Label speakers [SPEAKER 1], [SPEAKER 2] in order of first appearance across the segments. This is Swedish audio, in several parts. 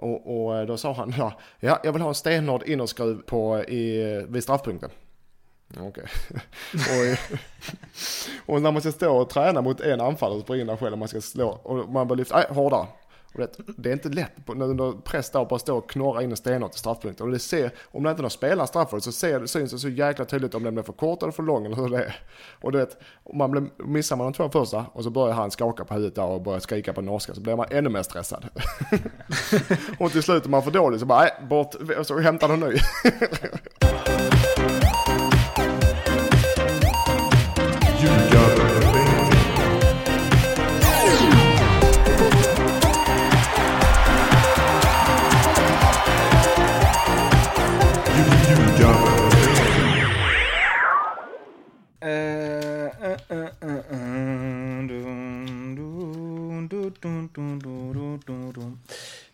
[SPEAKER 1] Och, och eh, då sa han, ja, ja, jag vill ha en stenhård innerskruv på, eh, i, vid straffpunkten. Okej. Okay. och, eh, och, när man ska stå och träna mot en anfallare och springa själv och man ska slå och man bör lyfta, nej hårdare. Och det, det är inte lätt på, under press där bara stå och knorra in en stenhårt i straffpunkten. Och det ser, om det inte någon spelar straffpunkten så ser, syns det så jäkla tydligt om den blir för kort eller för lång eller hur det är. Och du vet, man blir, missar man de två första och så börjar han skaka på huvudet där och börjar skrika på norska så blir man ännu mer stressad. och till slut om man för dålig så bara, nej, bort, så hämtar någon ny.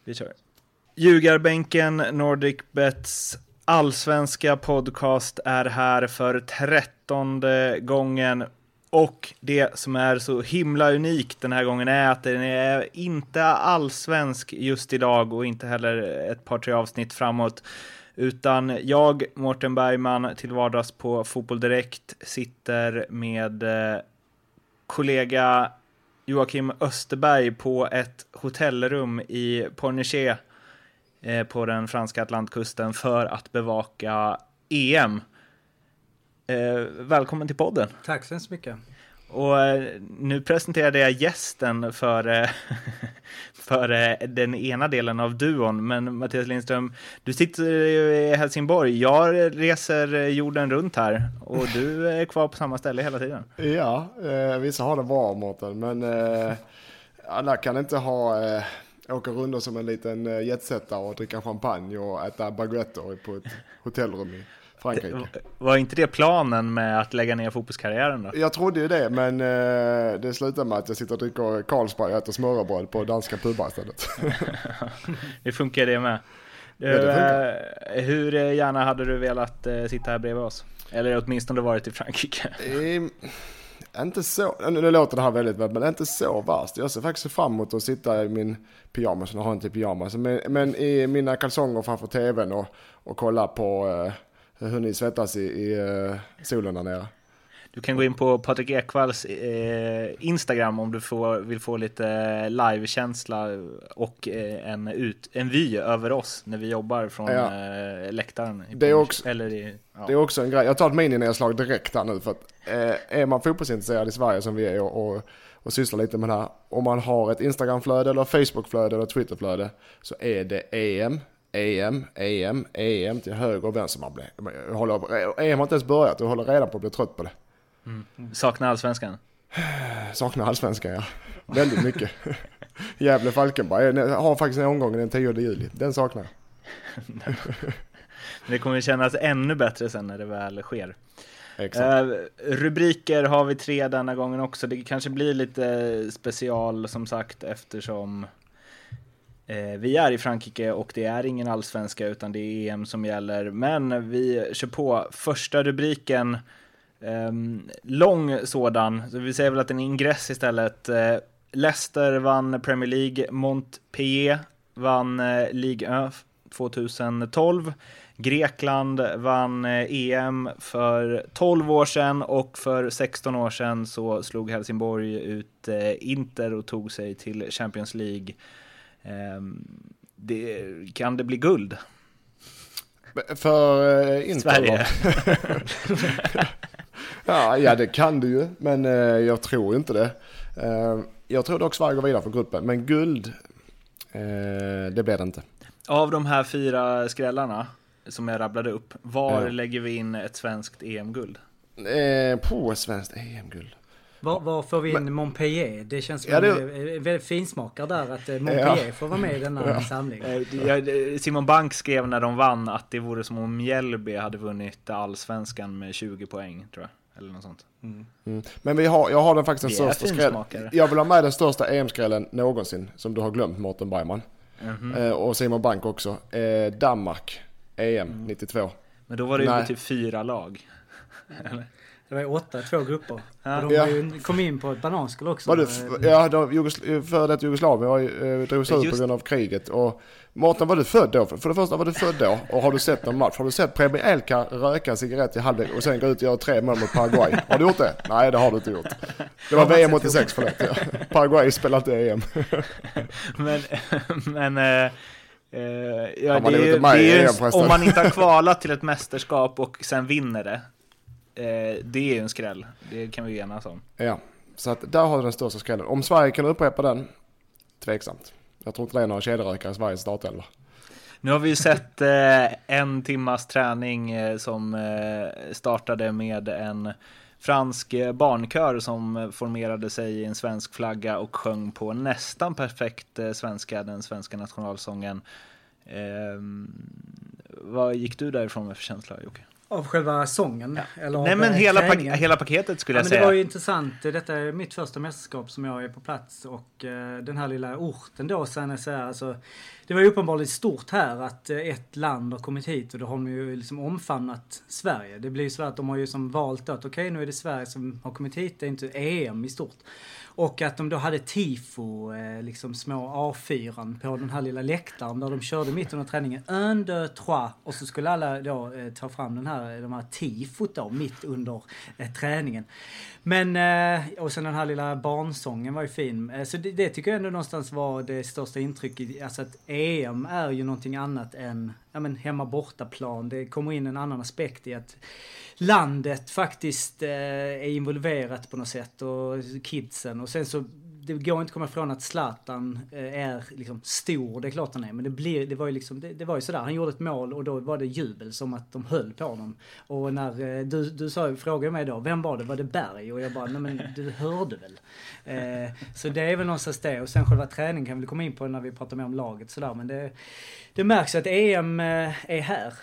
[SPEAKER 2] Vi kör. Ljugarbänken, Nordic Bets allsvenska podcast är här för trettonde gången. Och det som är så himla unikt den här gången är att den är inte allsvensk just idag och inte heller ett par tre avsnitt framåt. Utan jag, Mårten Bergman, till vardags på Fotboll Direkt sitter med eh, kollega Joakim Österberg på ett hotellrum i Pornichet eh, på den franska Atlantkusten för att bevaka EM. Eh, välkommen till podden.
[SPEAKER 3] Tack så hemskt mycket.
[SPEAKER 2] Och eh, nu presenterade jag gästen för, eh, för eh, den ena delen av duon. Men Mattias Lindström, du sitter i Helsingborg. Jag reser jorden runt här och du är kvar på samma ställe hela tiden.
[SPEAKER 1] Ja, eh, vissa har det bra Mårten, men eh, alla kan inte ha eh, åka runt som en liten jetsettare och dricka champagne och äta baguetter på ett hotellrum i Frankrike.
[SPEAKER 2] Var inte det planen med att lägga ner fotbollskarriären då?
[SPEAKER 1] Jag trodde ju det, men eh, det slutade med att jag sitter och dricker Carlsberg och äter smörrebröd på danska pubar istället.
[SPEAKER 2] det funkar det med. Du, ja, det eh, hur gärna hade du velat eh, sitta här bredvid oss? Eller åtminstone varit i Frankrike?
[SPEAKER 1] Inte så, nu låter det här väldigt men inte så värst. Jag ser faktiskt fram emot att sitta i min pyjamas, nu har jag inte pyjamas, men, men i mina kalsonger framför tvn och, och kolla på eh, hur ni svettas i, i uh, solen där nere.
[SPEAKER 2] Du kan gå in på Patrik Ekvalls eh, Instagram om du får, vill få lite live-känsla och eh, en, ut, en vy över oss när vi jobbar från ja. eh, läktaren.
[SPEAKER 1] Det är, också, eller i, ja. det är också en grej. Jag tar ett mininedslag direkt här nu för att eh, är man fotbollsintresserad i Sverige som vi är och, och, och sysslar lite med det här. Om man har ett Instagramflöde eller Facebookflöde eller Twitterflöde så är det EM EM, EM, EM till höger och vänster. Man blir, håller, EM har inte ens börjat och håller redan på att bli trött på det.
[SPEAKER 2] Mm. Saknar allsvenskan?
[SPEAKER 1] Saknar allsvenskan ja. Väldigt mycket. Gävle-Falkenberg har faktiskt en omgång den 10 juli. Den saknar jag.
[SPEAKER 2] det kommer kännas ännu bättre sen när det väl sker. Uh, rubriker har vi tre denna gången också. Det kanske blir lite special som sagt eftersom Eh, vi är i Frankrike och det är ingen allsvenska utan det är EM som gäller. Men vi kör på första rubriken. Eh, lång sådan, så vi säger väl att en ingress istället. Eh, Leicester vann Premier League, Montpellier vann eh, Ligue 1 2012. Grekland vann EM för 12 år sedan och för 16 år sedan så slog Helsingborg ut Inter och tog sig till Champions League. Ehm, det, kan det bli guld?
[SPEAKER 1] För eh, Inter?
[SPEAKER 2] Sverige?
[SPEAKER 1] ja, ja, det kan det ju, men eh, jag tror inte det. Eh, jag tror dock Sverige går vidare för gruppen, men guld, eh, det blir det inte.
[SPEAKER 2] Av de här fyra skrällarna som jag rabblade upp, var ja. lägger vi in ett svenskt EM-guld?
[SPEAKER 1] Eh, på ett svenskt EM-guld?
[SPEAKER 3] Var, var får vi in Men, Montpellier? Det känns som ja, det... en väldigt finsmakare där att eh, Montpellier ja. får vara med i denna ja. samling.
[SPEAKER 2] Eh, Simon Bank skrev när de vann att det vore som om Mjällby hade vunnit allsvenskan med 20 poäng tror jag. Eller något sånt.
[SPEAKER 1] Mm. Mm. Men vi har, jag har den faktiskt den största skrällen. Jag vill ha med den största EM-skrällen någonsin som du har glömt Mårten Bergman. Mm -hmm. eh, och Simon Bank också. Eh, Danmark, EM mm. 92.
[SPEAKER 2] Men då var det ju typ fyra lag. Eller?
[SPEAKER 3] Det var ju åtta, två grupper. Ja. Och de ja. ju, kom in på ett bananskal också.
[SPEAKER 1] Var det, ja, de, Jugosl före detta Jugoslavien var, eh, drogs ut på grund av kriget. Och Mårten, var du född då? För det första, var du född då? Och har du sett någon match? Har du sett Preben Elka röka en cigarett i halvlek och sen gå ut och göra tre mål mot Paraguay? Har du gjort det? Nej, det har du inte gjort. Det var VM 86, förlåt. Ja. Paraguay spelade inte EM.
[SPEAKER 2] men, men... Eh... Uh, ja, det är, det är ju, om man inte har kvalat till ett mästerskap och sen vinner det, uh, det är ju en skräll. Det kan vi enas om.
[SPEAKER 1] Ja, så att där har du den största skrällen. Om Sverige kan upprepa den, tveksamt. Jag tror inte det är några kedjerökare i Sveriges startelva.
[SPEAKER 2] Nu har vi ju sett eh, en timmas träning eh, som eh, startade med en fransk eh, barnkör som formerade sig i en svensk flagga och sjöng på nästan perfekt eh, svenska, den svenska nationalsången. Ehm, vad gick du därifrån med för känsla Jocke?
[SPEAKER 3] Av själva sången?
[SPEAKER 2] Ja. Eller Nej men hela, pak hela paketet skulle ja, jag säga.
[SPEAKER 3] Det var ju intressant. Detta är mitt första mästerskap som jag är på plats och uh, den här lilla orten då, Sanesär, alltså det var ju uppenbarligen stort här att eh, ett land har kommit hit och då har de ju liksom omfamnat Sverige. Det blir ju så att de har ju som valt att okej okay, nu är det Sverige som har kommit hit, det är inte EM i stort. Och att de då hade tifo, eh, liksom små A4 på den här lilla läktaren där de körde mitt under träningen. Un, deux, trois. Och så skulle alla då eh, ta fram den här, de här tifot då mitt under träningen. Men, och sen den här lilla barnsången var ju fin. Så det, det, tycker jag ändå någonstans var det största intrycket. Alltså att EM är ju någonting annat än ja, men hemma bortaplan. Det kommer in en annan aspekt i att landet faktiskt eh, är involverat på något sätt och kidsen och sen så det går inte att komma ifrån att Zlatan eh, är liksom stor, det är klart han är. Men det, blir, det var ju liksom, det, det, var ju sådär, han gjorde ett mål och då var det jubel som att de höll på honom. Och när eh, du, du sa, frågade mig då, vem var det? Var det Berg? Och jag bara, nej men du hörde väl? Eh, så det är väl någonstans det. Och sen själva träningen kan vi komma in på när vi pratar mer om laget sådär. Men det, det märks att EM eh, är här.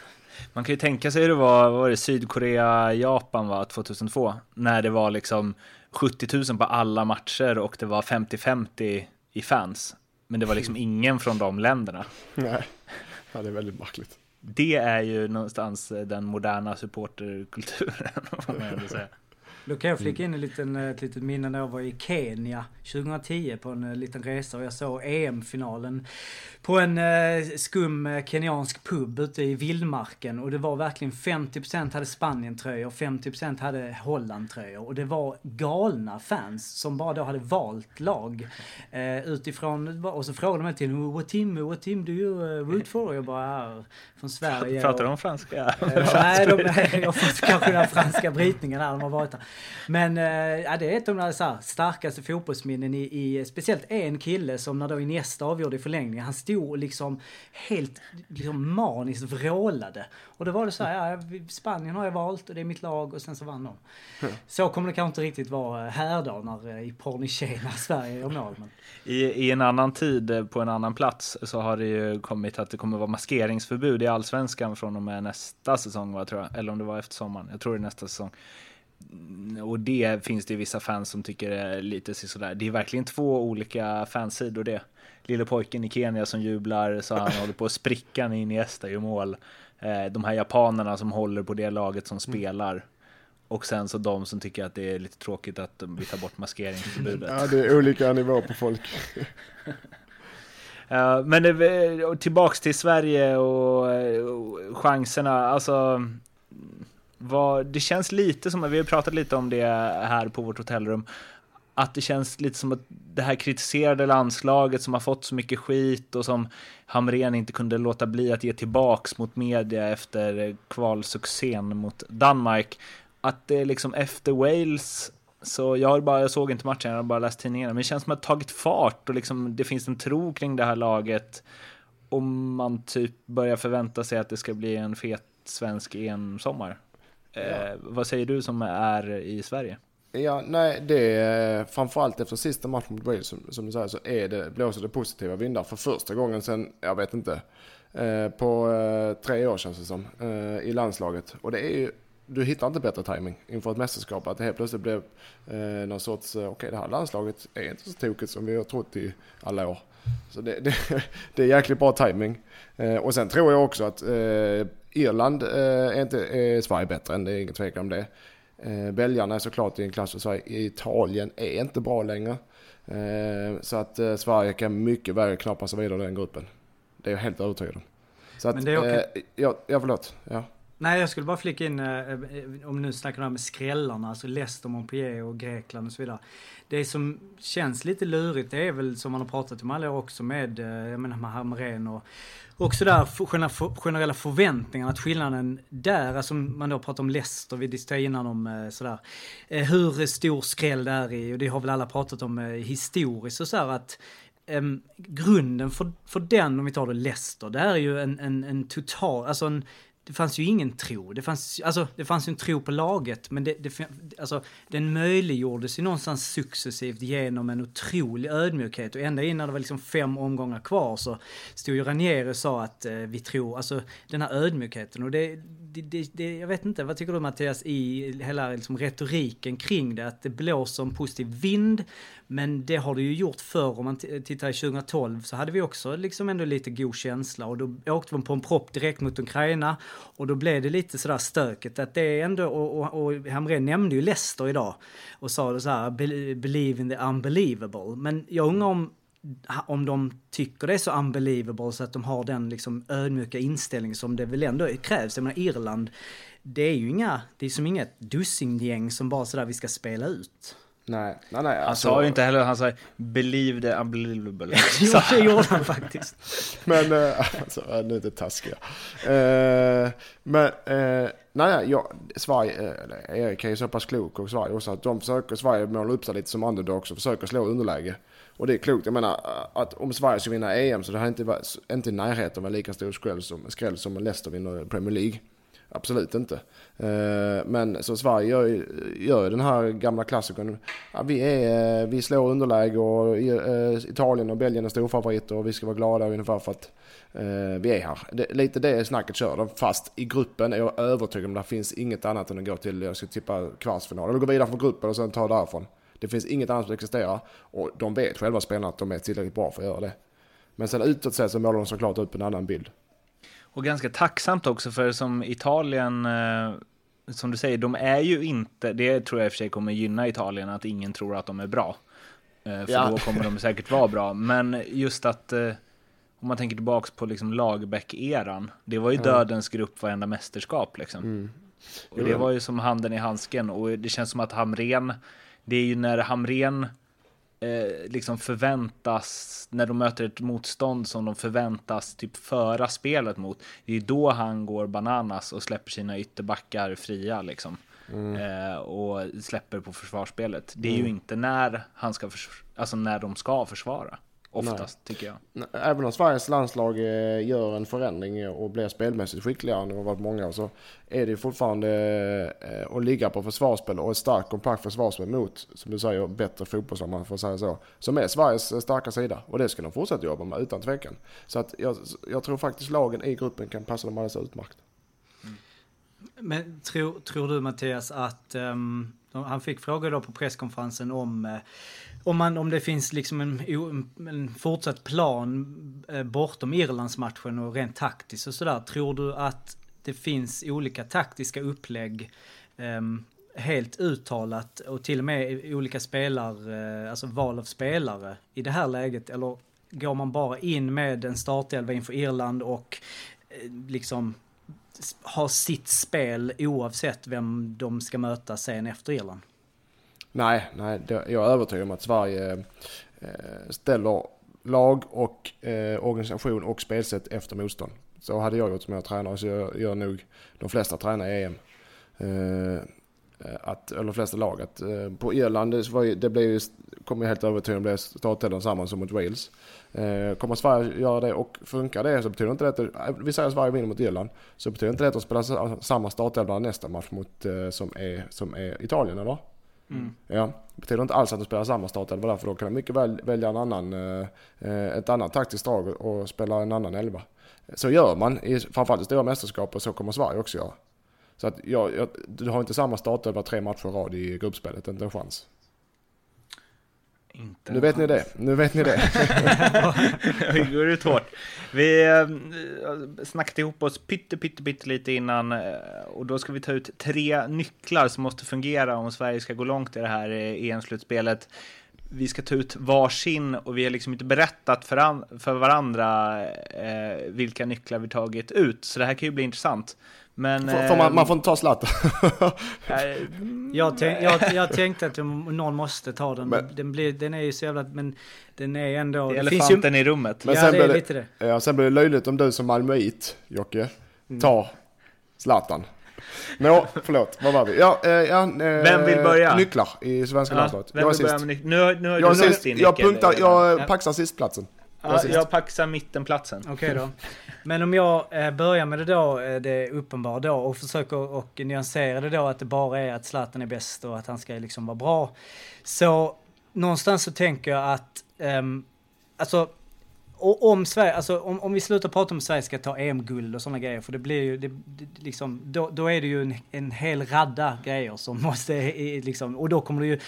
[SPEAKER 2] Man kan ju tänka sig hur det var, var det Sydkorea, Japan var 2002, när det var liksom 70 000 på alla matcher och det var 50-50 i fans. Men det var liksom ingen från de länderna.
[SPEAKER 1] Nej, ja, det är väldigt märkligt.
[SPEAKER 2] Det är ju någonstans den moderna supporterkulturen, får man ändå säga.
[SPEAKER 3] Då kan jag flika in en liten, ett litet minne när jag var i Kenya 2010 på en liten resa och jag såg EM-finalen på en eh, skum eh, kenyansk pub ute i vildmarken och det var verkligen 50% hade Spanien-tröjor, 50% hade Holland-tröjor och det var galna fans som bara då hade valt lag eh, utifrån och så frågade de mig till What team, what team do you root for? Och jag bara, från Sverige.
[SPEAKER 2] Pratar de franska?
[SPEAKER 3] Eh, nej, de, jag får kanske den franska brytningen där, de har varit där. Men eh, ja, det är ett av de så starkaste fotbollsminnen i, i, speciellt en kille som när då Iniesta avgjorde i förlängningen, han stod liksom helt liksom maniskt vrålade. Och då var det så här, ja, Spanien har jag valt och det är mitt lag och sen så vann de. Mm. Så kommer det kanske inte riktigt vara här då när eh, i Pornichet när Sverige gör mål. Men...
[SPEAKER 2] I, I en annan tid eh, på en annan plats så har det ju kommit att det kommer vara maskeringsförbud i allsvenskan från och med nästa säsong, va, tror jag. Eller om det var efter sommaren. Jag tror det är nästa säsong. Och det finns det vissa fans som tycker är lite sådär. Det är verkligen två olika fansidor det. Lille pojken i Kenya som jublar så han håller på att spricka när Iniesta gör mål. Eh, de här japanerna som håller på det laget som spelar. Och sen så de som tycker att det är lite tråkigt att vi tar bort maskeringsförbudet.
[SPEAKER 1] Ja, det är olika nivåer på folk.
[SPEAKER 2] Men tillbaks till Sverige och chanserna. Alltså, vad, det känns lite som, vi har pratat lite om det här på vårt hotellrum, att det känns lite som att det här kritiserade landslaget som har fått så mycket skit och som Hamrén inte kunde låta bli att ge tillbaks mot media efter kvalsuccén mot Danmark. Att det liksom efter Wales så jag, har bara, jag såg inte matchen, jag har bara läst tidningarna. Men det känns som att det har tagit fart och liksom, det finns en tro kring det här laget. Och man typ börjar förvänta sig att det ska bli en fet svensk EM-sommar. Ja. Eh, vad säger du som är i Sverige?
[SPEAKER 1] Ja, nej, det är framförallt efter sista matchen mot Wales som, som du säger så är det, blåser det positiva vindar för första gången sen, jag vet inte, eh, på eh, tre år känns det som, eh, i landslaget. Och det är ju, du hittar inte bättre timing inför ett mästerskap. Att det helt plötsligt blev eh, någon sorts, eh, okej okay, det här landslaget är inte så tokigt som vi har trott i alla år. Så det, det, det är jäkligt bra timing. Eh, och sen tror jag också att eh, Irland eh, är inte är Sverige bättre än, det är ingen tvekan om det. Eh, belgarna är såklart i en klass för Sverige. Italien är inte bra längre. Eh, så att eh, Sverige kan mycket väl knappa sig vidare i den gruppen. Det är jag helt övertygad om. Så att, Men det är okay. eh, ja, ja, förlåt. Ja.
[SPEAKER 3] Nej, jag skulle bara flika in, eh, om nu snackar om med skrällarna, alltså Leicester, Montpellier och Grekland och så vidare. Det som känns lite lurigt, det är väl som man har pratat om alla år också med, eh, jag menar med Hamrén och också där generella förväntningarna, att skillnaden där, alltså man då pratar om Leicester, vi diskuterade innan om eh, sådär, hur stor skräll det är i, och det har väl alla pratat om historiskt och sådär att Um, grunden för, för den, om vi tar det Leicester, det är ju en, en, en total, alltså en, det fanns ju ingen tro. Det fanns, alltså, det fanns ju en tro på laget, men det, det, alltså, den möjliggjordes ju någonstans successivt genom en otrolig ödmjukhet. Och ända innan det var liksom fem omgångar kvar så stod ju Ranieri och sa att eh, vi tror, alltså den här ödmjukheten och det, det, det, jag vet inte, vad tycker du Mattias i hela liksom, retoriken kring det? Att det blåser en positiv vind, men det har det ju gjort förr. Om man tittar i 2012 så hade vi också liksom ändå lite god känsla och då åkte man på en propp direkt mot Ukraina och då blev det lite sådär stökigt att det är ändå, och, och, och Hamrén nämnde ju Leicester idag och sa det så här, believe in the unbelievable. Men jag undrar om om de tycker det är så unbelievable så att de har den liksom ödmjuka inställning som det väl ändå krävs. Jag menar Irland, det är ju inga, det är som inget dussingäng som bara sådär vi ska spela ut.
[SPEAKER 1] Nej, nej, nej.
[SPEAKER 2] Han alltså... sa ju inte heller, han sa believe the unbelievable.
[SPEAKER 3] jo, det gjorde han faktiskt.
[SPEAKER 1] men, äh, alltså, nu är det taskiga. Uh, men, uh, nej, ja, Sverige, uh, Erik är ju så pass klok och Sverige också att de försöker, Sverige måla upp sig lite som underdogs och försöker slå underläge. Och det är klokt. Jag menar att om Sverige ska vinna EM så det har inte, varit, inte i närheten av en lika stor skräll som, skräll som Leicester vinner Premier League. Absolut inte. Eh, men så Sverige gör, gör den här gamla klassikern. Ja, vi, är, eh, vi slår underläge och eh, Italien och Belgien är storfavoriter och vi ska vara glada ungefär för att vi är här. Det, lite det snacket kör de. Fast i gruppen är jag övertygad om att det finns inget annat än att gå till, jag ska tippa kvartsfinal. Eller gå vidare från gruppen och sen ta därifrån. Det finns inget annat som existerar och de vet själva spelarna att de är tillräckligt bra för att göra det. Men sen utåt sett så målar de såklart upp en annan bild.
[SPEAKER 2] Och ganska tacksamt också för som Italien, eh, som du säger, de är ju inte, det tror jag i och för sig kommer gynna Italien, att ingen tror att de är bra. Eh, för ja. då kommer de säkert vara bra. Men just att, eh, om man tänker tillbaks på liksom Lagerbäck-eran, det var ju ja. dödens grupp varenda mästerskap liksom. Mm. Och det var ju som handen i handsken och det känns som att Hamren, det är ju när Hamren eh, liksom förväntas, när de möter ett motstånd som de förväntas typ föra spelet mot, det är då han går bananas och släpper sina ytterbackar fria liksom. Mm. Eh, och släpper på försvarsspelet. Det är mm. ju inte när han ska, alltså när de ska försvara. Oftast, Nej. tycker jag.
[SPEAKER 1] Även om Sveriges landslag eh, gör en förändring och blir spelmässigt skickligare än det har varit många så är det fortfarande eh, att ligga på försvarsspel och ett starkt kompakt försvarsspel mot, som du säger, bättre fotboll om man får säga så. Som är Sveriges eh, starka sida och det ska de fortsätta jobba med utan tvekan. Så att jag, jag tror faktiskt lagen i gruppen kan passa dem alldeles utmärkt.
[SPEAKER 3] Mm. Men tror, tror du Mattias att um, han fick frågor då på presskonferensen om uh, om, man, om det finns liksom en, en fortsatt plan eh, bortom Irlandsmatchen och rent taktiskt och sådär. Tror du att det finns olika taktiska upplägg um, helt uttalat och till och med olika spelare, eh, alltså val av spelare i det här läget? Eller går man bara in med en startelva inför Irland och eh, liksom har sitt spel oavsett vem de ska möta sen efter Irland?
[SPEAKER 1] Nej, nej, jag är övertygad om att Sverige eh, ställer lag och eh, organisation och spelsätt efter motstånd. Så hade jag gjort som jag tränare, så jag gör nog de flesta tränare i EM. Eh, eh, att, eller de flesta lag. Att, eh, på Irland, det, var, det blev, kommer jag helt övertygad om, blev startelvan samma som mot Wales. Eh, kommer Sverige göra det och funkar det så betyder inte det att, vi säger att Sverige vinner mot Irland, så betyder inte det att de spelar samma startelva nästa match mot, som, är, som är Italien eller? Mm. Ja, det betyder inte alls att de spelar samma startelva där för då kan de mycket väl välja en annan, eh, eh ett annat taktiskt drag och spela en annan elva. Så gör man, i, framförallt i stora mästerskap och så kommer Sverige också göra. Så att jag, jag, du har inte samma startelva tre matcher i rad i gruppspelet, inte en chans. Inte nu vet ni det, nu vet ni det.
[SPEAKER 2] Vi går ut hårt. Vi äh, snackade ihop oss pytte, pytte, pytte lite innan äh, och då ska vi ta ut tre nycklar som måste fungera om Sverige ska gå långt i det här EM-slutspelet. Vi ska ta ut varsin och vi har liksom inte berättat för, för varandra vilka nycklar vi tagit ut, så det här kan ju bli intressant. Men,
[SPEAKER 1] får, får man, man får inte ta Zlatan.
[SPEAKER 3] jag, tänk, jag, jag tänkte att någon måste ta den. Men, den, blir, den är ju så jävla... Men den är ändå...
[SPEAKER 2] Det är elefanten ju, i rummet.
[SPEAKER 1] Men ja, sen det är det, lite det. Ja, sen blir det löjligt om du som malmöit, Jocke, mm. tar Zlatan. Nå, förlåt, vad var vi? Ja, eh, ja,
[SPEAKER 2] eh, Vem vill börja?
[SPEAKER 1] Nycklar i svenska ja, landslaget.
[SPEAKER 2] Jag är sist. Nu, nu har
[SPEAKER 1] jag du sist. Jag, punktar, jag ja. paxar sistplatsen.
[SPEAKER 2] Ja, jag paxar mittenplatsen.
[SPEAKER 3] Okej okay då. Men om jag eh, börjar med det då, eh, det uppenbara då, och försöker och nyansera det då att det bara är att Zlatan är bäst och att han ska liksom vara bra. Så någonstans så tänker jag att, um, alltså och om Sverige, alltså om, om vi slutar prata om Sverige ska ta EM-guld och sådana grejer, för det blir ju, det, det, liksom, då, då är det ju en, en hel radda grejer som måste, liksom, och då kommer det ju,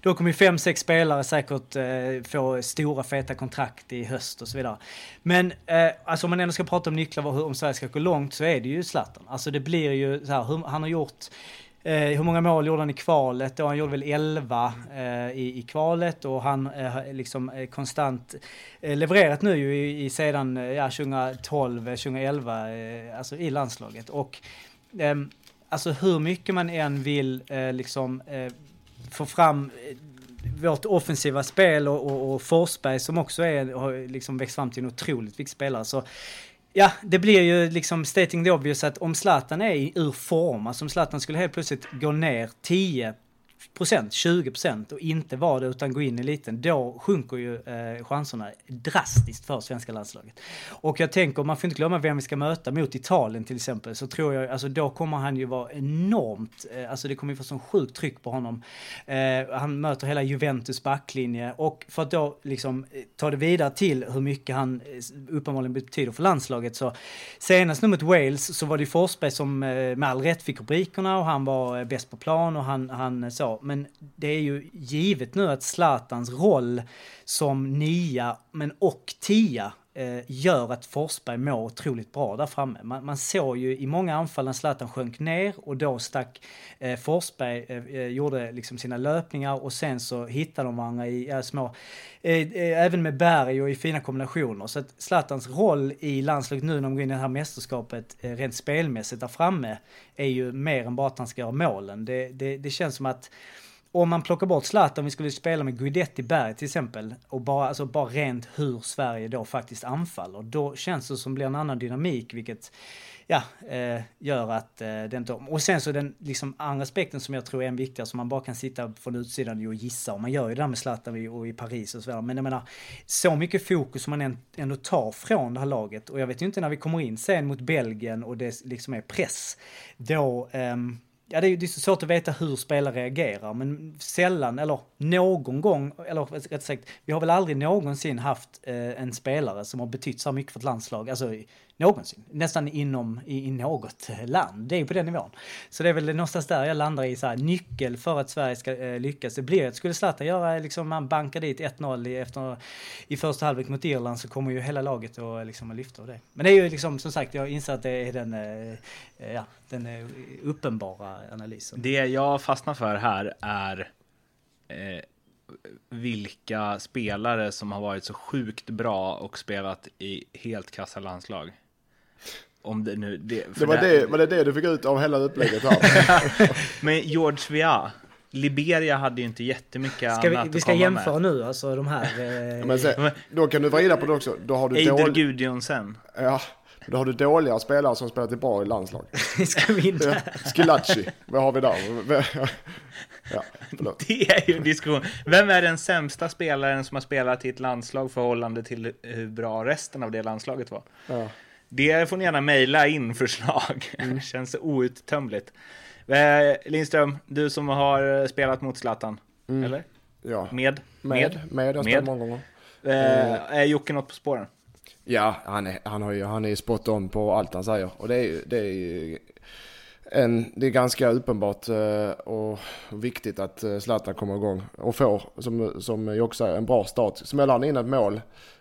[SPEAKER 3] då kommer ju fem, sex spelare säkert eh, få stora feta kontrakt i höst och så vidare. Men eh, alltså om man ändå ska prata om nycklar om Sverige ska gå långt så är det ju Zlatan. Alltså det blir ju så här, hur, han har gjort Eh, hur många mål gjorde han i kvalet? Då han gjorde väl 11 eh, i, i kvalet och han eh, liksom eh, konstant eh, levererat nu ju i, i sedan eh, ja, 2012, 2011, eh, eh, alltså i landslaget. Och ehm, alltså hur mycket man än vill liksom få fram vårt offensiva spel och, och, och Forsberg som också är, har liksom växt fram till en otroligt viktig spelare. Så Ja, det blir ju liksom stating the obvious att om Zlatan är ur form, alltså om Zlatan skulle helt plötsligt gå ner 10 procent, 20 procent och inte vara det utan gå in i liten, då sjunker ju eh, chanserna drastiskt för svenska landslaget. Och jag tänker, man får inte glömma vem vi ska möta mot Italien till exempel, så tror jag, alltså då kommer han ju vara enormt, eh, alltså det kommer ju få sån sjukt tryck på honom. Eh, han möter hela Juventus backlinje och för att då liksom eh, ta det vidare till hur mycket han eh, uppenbarligen betyder för landslaget så senast nu mot Wales så var det ju Forsberg som eh, med all rätt fick rubrikerna och han var eh, bäst på plan och han, han så men det är ju givet nu att Zlatans roll som nia, men och tia Eh, gör att Forsberg mår otroligt bra där framme. Man, man såg ju i många anfall när Zlatan sjönk ner och då stack eh, Forsberg, eh, eh, gjorde liksom sina löpningar och sen så hittade de varandra i eh, små, eh, eh, även med Berg och i fina kombinationer. Så att Zlatans roll i landslaget nu när de går in i det här mästerskapet eh, rent spelmässigt där framme är ju mer än bara att han ska göra målen. Det, det, det känns som att om man plockar bort Zlatan, om vi skulle spela med Guidetti Berg till exempel, och bara, alltså bara rent hur Sverige då faktiskt anfaller, då känns det som det blir en annan dynamik, vilket ja, eh, gör att eh, det inte... Och sen så den liksom andra aspekten som jag tror är en viktigare, som man bara kan sitta från utsidan och gissa, och man gör ju det där med Zlatan och i Paris och så vidare. Men jag menar, så mycket fokus som man ändå tar från det här laget, och jag vet ju inte när vi kommer in sen mot Belgien och det liksom är press, då eh, Ja, det är, det är så svårt att veta hur spelare reagerar, men sällan, eller någon gång, eller rätt sagt, vi har väl aldrig någonsin haft eh, en spelare som har betytt så mycket för ett landslag, alltså någonsin, nästan inom, i, i något land. Det är på den nivån. Så det är väl någonstans där jag landar i så här, nyckel för att Sverige ska eh, lyckas. Det blir att skulle Zlatan göra, liksom, man bankar dit 1-0 i, efter, i första halvlek mot Irland så kommer ju hela laget att eh, liksom, lyfta av det. Men det är ju liksom, som sagt, jag inser att det är den, eh, ja, den eh, uppenbara analysen.
[SPEAKER 2] Det jag fastnar för här är eh, vilka spelare som har varit så sjukt bra och spelat i helt kassa landslag. Om det nu... Det,
[SPEAKER 1] det var, det, var det det du fick ut av hela upplägget här?
[SPEAKER 2] Men George Via, Liberia hade ju inte jättemycket
[SPEAKER 3] ska
[SPEAKER 2] annat
[SPEAKER 3] vi, vi ska jämföra med. nu, alltså de här...
[SPEAKER 1] Eh... Men se, då kan du vrida på det också. Då har du
[SPEAKER 2] Eider dålig... Gudjonsen.
[SPEAKER 1] Ja, då har du dåliga spelare som spelat bra i landslag.
[SPEAKER 3] ska vi in där?
[SPEAKER 1] Skilacci, vad har vi där?
[SPEAKER 2] Ja, det är ju en diskussion. Vem är den sämsta spelaren som har spelat i ett landslag förhållande till hur bra resten av det landslaget var? Ja. Det får ni gärna mejla in förslag. Mm. Känns outtömligt. Eh, Lindström, du som har spelat mot Zlatan, mm. eller?
[SPEAKER 1] Ja.
[SPEAKER 2] Med?
[SPEAKER 1] Med, med, jag med. många gånger.
[SPEAKER 2] Eh, är Jocke något på spåren?
[SPEAKER 1] Ja, han är, han, har ju, han är spot on på allt han säger. Och det är, det är en, det är ganska uppenbart eh, och viktigt att eh, Zlatan kommer igång och får, som, som också säger, en bra start. Smäller han in ett mål,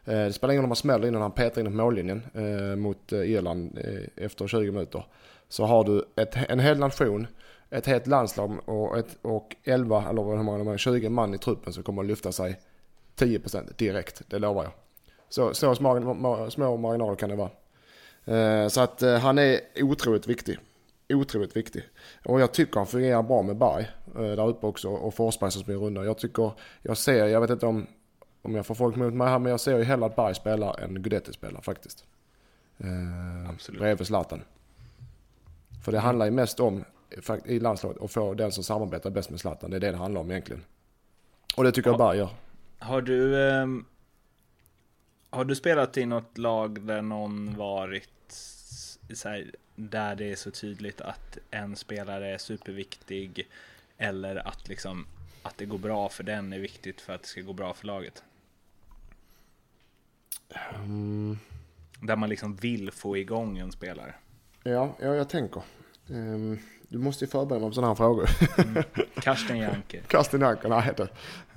[SPEAKER 1] eh, det spelar ingen roll om han smäller innan han petar in ett mållinjen eh, mot eh, Irland efter 20 minuter. Så har du ett, en hel nation, ett helt landslag och, ett, och 11, eller hur många de är, 20 man i truppen som kommer att lyfta sig 10% direkt, det lovar jag. Så, så små, små marginaler kan det vara. Så att han är otroligt viktig otroligt viktig. Och jag tycker han fungerar bra med Berg eh, där uppe också och Forsberg som springer runda. Jag tycker, jag ser, jag vet inte om, om jag får folk mot mig här, men jag ser ju hellre att Berg spelar än Guidetti spelar faktiskt. Eh, Absolut. Bredvid Zlatan. För det handlar ju mest om i landslaget att få den som samarbetar bäst med Zlatan. Det är det det handlar om egentligen. Och det tycker har, jag Berg gör.
[SPEAKER 2] Har du, eh, har du spelat i något lag där någon varit här, där det är så tydligt att en spelare är superviktig eller att liksom att det går bra för den är viktigt för att det ska gå bra för laget. Mm. Där man liksom vill få igång en spelare.
[SPEAKER 1] Ja, ja jag tänker. Um, du måste ju förbereda mig på sådana här frågor.
[SPEAKER 2] mm. Karsten Janke.
[SPEAKER 1] Karsten Janke, nej det.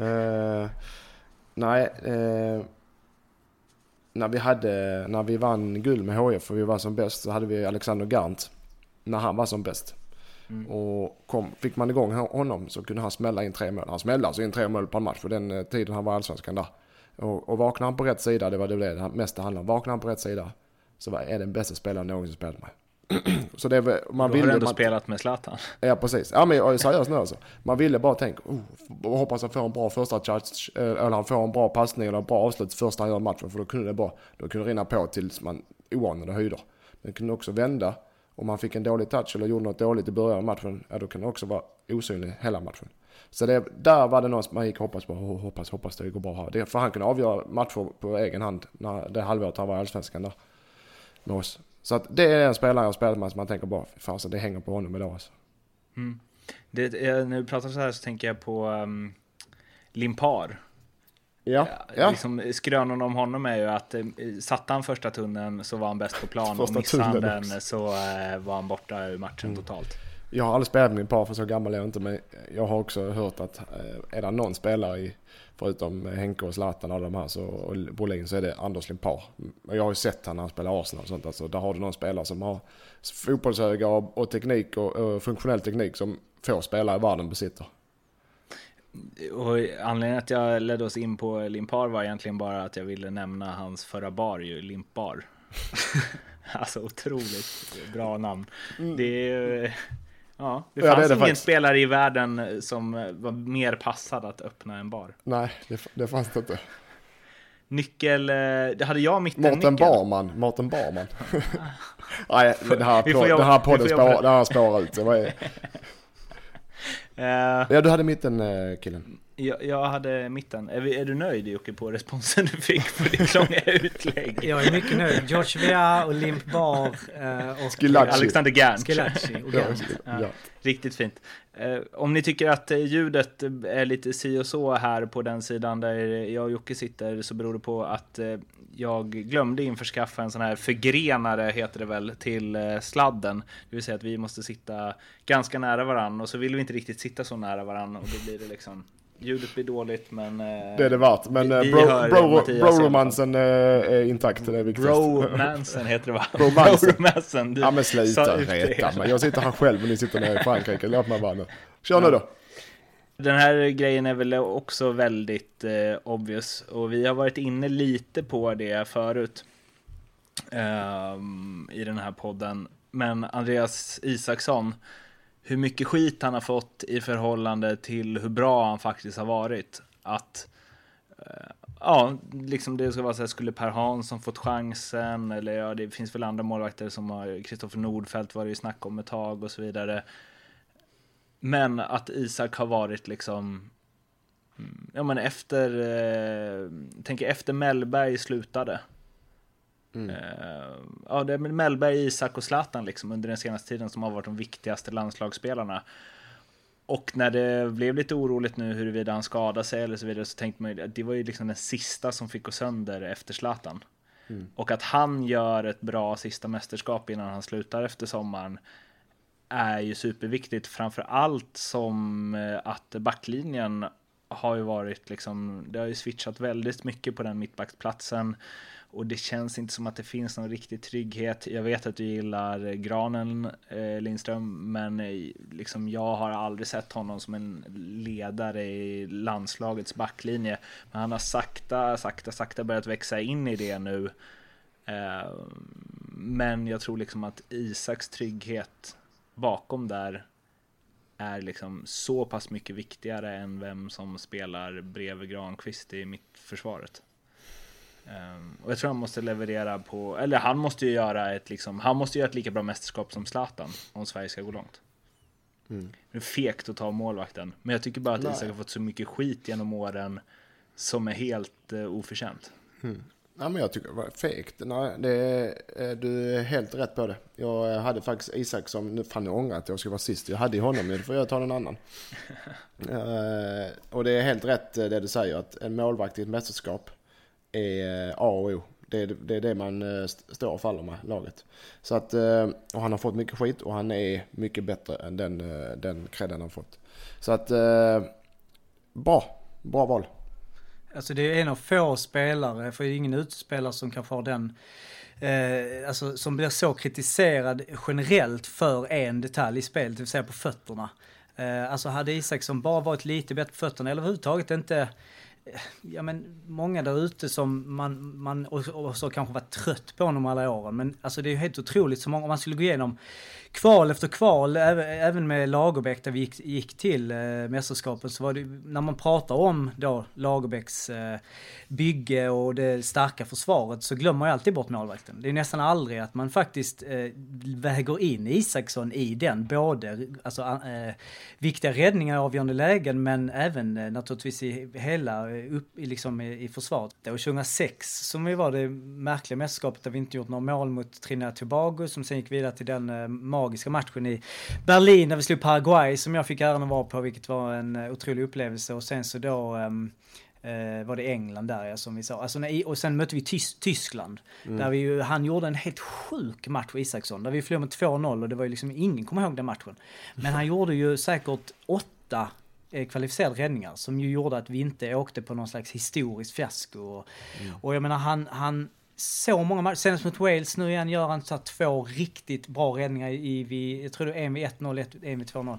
[SPEAKER 1] Uh, nej, uh, när vi, hade, när vi vann guld med HF för vi var som bäst så hade vi Alexander Gant när han var som bäst. Mm. Och kom, fick man igång honom så kunde han smälla in tre mål. Han smällde alltså in tre mål på en match på den eh, tiden han var allsvenskan där. Och, och vaknade han på rätt sida, det var det det mesta handlade om. Vaknade han på rätt sida så var, är den bästa spelaren någonsin spelat med.
[SPEAKER 2] så det var, man ville... Du har ändå man, spelat med Zlatan.
[SPEAKER 1] Ja, precis. Ja, men seriöst nu alltså. Man ville bara tänka, oh, hoppas han får en bra första touch, eh, eller han får en bra passning eller en bra avslut första han gör matchen. För då kunde det bara, då kunde det rinna på tills man oanade höjder. Men det kunde också vända. Om man fick en dålig touch eller gjorde något dåligt i början av matchen, ja då kunde det också vara osynlig hela matchen. Så det, där var det någon som man gick och hoppas på, hoppas, hoppas det går bra här. Det, för han kunde avgöra matcher på egen hand när det halvåret han var i Allsvenskan där. Med oss. Så att det är en spelare jag spelat med som man tänker bara, fasen det hänger på honom idag alltså.
[SPEAKER 2] Mm. Det, när du pratar så här så tänker jag på um, Limpar.
[SPEAKER 1] Ja, ja.
[SPEAKER 2] Liksom, skrönan om honom är ju att eh, satte han första tunneln så var han bäst på plan och missade han den så eh, var han borta ur matchen mm. totalt.
[SPEAKER 1] Jag har aldrig spelat med Limpar för så gammal är jag inte men jag har också hört att eh, är det någon spelare i förutom Henke och Zlatan och de här så, och Brolin så är det Anders Limpar. Jag har ju sett han när han spelar Arsenal och sånt. Alltså, där har du någon spelare som har fotbollsöga och, och teknik och, och, funktionell teknik som få spelare i världen besitter.
[SPEAKER 2] Och anledningen att jag ledde oss in på Limpar var egentligen bara att jag ville nämna hans förra bar ju, Limpar. alltså otroligt bra namn. Mm. Det är Ja, det fanns ja, det ingen faktiskt. spelare i världen som var mer passad att öppna en bar.
[SPEAKER 1] Nej, det, det fanns det inte.
[SPEAKER 2] Nyckel, eh, det hade jag mitt
[SPEAKER 1] Mårten Barman, Mårten Barman. Nej, det här, på, det här podden spår, spårar ut. Det var, uh, ja, du hade mitten killen.
[SPEAKER 2] Jag, jag hade mitten. Är, vi, är, du nöjd Jocke på responsen du fick på ditt långa utlägg?
[SPEAKER 3] Jag är mycket nöjd. George Weah och Limp Bar eh, och
[SPEAKER 2] Skilacci. Alexander Gant.
[SPEAKER 3] Skilacci och Gant.
[SPEAKER 2] Ja, ja. Riktigt fint. Eh, om ni tycker att eh, ljudet är lite si och så här på den sidan där jag och Jocke sitter så beror det på att jag glömde införskaffa en sån här förgrenare, heter det väl, till sladden. Det vill säga att vi måste sitta ganska nära varandra och så vill vi inte riktigt sitta så nära varandra och då blir det liksom Ljudet blir dåligt men... Eh,
[SPEAKER 1] det är det värt. Men vi, bro, bro, bro-romansen bro är intakt. Det är viktigast.
[SPEAKER 2] Bro-mansen heter det va?
[SPEAKER 1] Bro-mansen. Bro ja men sluta reta mig. Jag sitter här själv och ni sitter nere i Frankrike. Låt mig bara nu. Kör nu då.
[SPEAKER 2] Den här grejen är väl också väldigt eh, obvious. Och vi har varit inne lite på det förut. Um, I den här podden. Men Andreas Isaksson hur mycket skit han har fått i förhållande till hur bra han faktiskt har varit. Att eh, ja, liksom det ska vara så här, skulle Per Hansson fått chansen eller ja, det finns väl andra målvakter som har Kristoffer Nordfeldt var det ju snack om ett tag och så vidare. Men att Isak har varit liksom mm, Ja men efter, eh, tänk efter Mellberg slutade Mm. Uh, ja, det är Mellberg, Isak och Zlatan liksom under den senaste tiden som har varit de viktigaste landslagsspelarna. Och när det blev lite oroligt nu huruvida han skadade sig eller så vidare så tänkte man ju att det var ju liksom den sista som fick gå sönder efter Zlatan. Mm. Och att han gör ett bra sista mästerskap innan han slutar efter sommaren är ju superviktigt, framför allt som eh, att backlinjen har ju varit liksom, det har ju switchat väldigt mycket på den mittbacksplatsen och det känns inte som att det finns någon riktig trygghet. Jag vet att du gillar eh, Granen eh, Lindström, men eh, liksom jag har aldrig sett honom som en ledare i landslagets backlinje. Men han har sakta, sakta, sakta börjat växa in i det nu. Eh, men jag tror liksom att Isaks trygghet bakom där är liksom så pass mycket viktigare än vem som spelar bredvid Granqvist i mittförsvaret. Um, och jag tror han måste leverera på, eller han måste ju göra ett liksom, han måste göra ett lika bra mästerskap som Zlatan om Sverige ska gå långt. Mm. Det är fegt att ta målvakten, men jag tycker bara att Nej. Isak har fått så mycket skit genom åren som är helt uh, oförtjänt.
[SPEAKER 1] Mm. Ja, men jag tycker det var fegt. Nej, det är, du är helt rätt på det. Jag hade faktiskt Isak som, nu fan jag ångrar att jag ska vara sist. Jag hade ju honom, nu får jag ta någon annan. uh, och det är helt rätt eh, det du säger, att en målvakt i ett mästerskap är eh, A och O. Det är, det är det man eh, står och faller med, laget. Så att, eh, och han har fått mycket skit och han är mycket bättre än den, den credden han fått. Så att, bra, bra val.
[SPEAKER 3] Alltså det är en av få spelare, för det är ingen utespelare som kanske har den Eh, alltså som blir så kritiserad generellt för en detalj i spelet, det vill säga på fötterna. Eh, alltså hade Isaksson bara varit lite bättre på fötterna, eller överhuvudtaget inte ja men många där ute som man, man och, och så kanske var trött på honom alla åren. Men alltså det är ju helt otroligt så många, om man skulle gå igenom kval efter kval, även med Lagerbäck där vi gick, gick till eh, mästerskapet, så var det när man pratar om då Lagerbäcks eh, bygge och det starka försvaret så glömmer man ju alltid bort målvakten. Det är nästan aldrig att man faktiskt eh, väger in Isaksson i den, både alltså, eh, viktiga räddningar i avgörande lägen men även eh, naturligtvis i hela, eh, upp, i, liksom, i, i försvaret. Och 2006 som ju var det märkliga mästerskapet där vi inte gjort några mål mot Trinidad Tobago som sen gick vidare till den eh, magiska matchen i Berlin där vi slog Paraguay som jag fick äran att vara på, vilket var en eh, otrolig upplevelse. Och sen så då um, var det England där ja, som vi sa. Alltså, och sen mötte vi Tys Tyskland. Mm. Där vi ju, han gjorde en helt sjuk match, Isaksson. Där vi förlorade med 2-0 och det var ju liksom, ingen kommer ihåg den matchen. Men han gjorde ju säkert åtta kvalificerade räddningar som ju gjorde att vi inte åkte på någon slags historiskt fiasko. Och, mm. och jag menar han, han så många matcher. Senast mot Wales nu igen gör han så två riktigt bra räddningar i, vid, jag tror det är en vid 1-0, en vid 2-0.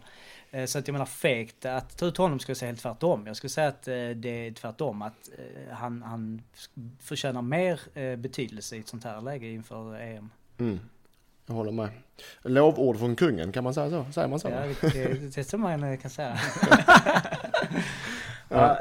[SPEAKER 3] Eh, så att jag menar fegt att ta ut honom skulle jag säga helt tvärtom. Jag skulle säga att eh, det är tvärtom. Att eh, han, han förtjänar mer betydelse i ett sånt här läge inför EM.
[SPEAKER 1] Mm. Jag håller med. Lovord från kungen, kan man säga så? Säger man så?
[SPEAKER 3] Ja, det, det är så man kan säga.
[SPEAKER 2] ja,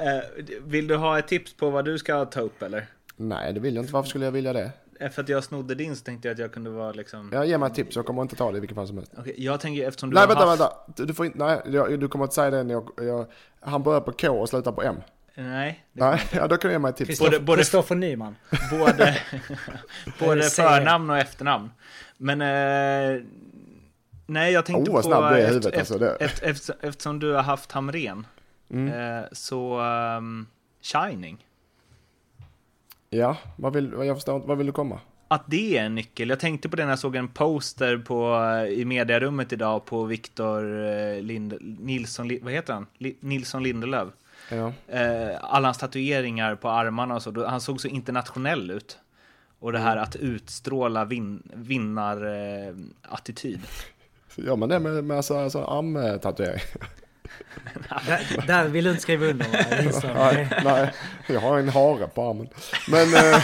[SPEAKER 2] vill du ha ett tips på vad du ska ta upp eller?
[SPEAKER 1] Nej, det vill jag inte. Varför skulle jag vilja det?
[SPEAKER 2] För att jag snodde din så tänkte jag att jag kunde vara liksom...
[SPEAKER 1] Ja, ge mig ett tips. Jag kommer inte ta det i vilket fall som helst.
[SPEAKER 2] Okay, jag tänker eftersom du
[SPEAKER 1] Nej, vänta, haft... vänta. Du får inte... Nej, du kommer inte säga det när jag, jag... Han börjar på K och slutar på M.
[SPEAKER 2] Nej.
[SPEAKER 1] Nej, ja, då kan du ge mig ett tips.
[SPEAKER 3] Både, både Kristoffer Nyman.
[SPEAKER 2] Både, både förnamn och efternamn. Men... Eh, nej, jag tänkte oh,
[SPEAKER 1] på... snabb du är i huvudet efter, alltså. Det.
[SPEAKER 2] Efter, efter, eftersom du har haft Hamren. Mm. Eh, så... Um, Shining.
[SPEAKER 1] Ja, vad vill, jag förstår inte, vad vill du komma?
[SPEAKER 2] Att det är en nyckel. Jag tänkte på det när jag såg en poster på, i mediarummet idag på Viktor eh, Lind, Nilsson, vad heter han? Nilsson Lindelöf. Ja. Eh, alla hans tatueringar på armarna och så, han såg så internationell ut. Och det här mm. att utstråla vin, vinnarattityd.
[SPEAKER 1] Eh, Gör man det med, med alltså, alltså armtatuering?
[SPEAKER 3] där, där vill du inte skriva under
[SPEAKER 1] nej, nej, jag har en hare på armen. Men eh,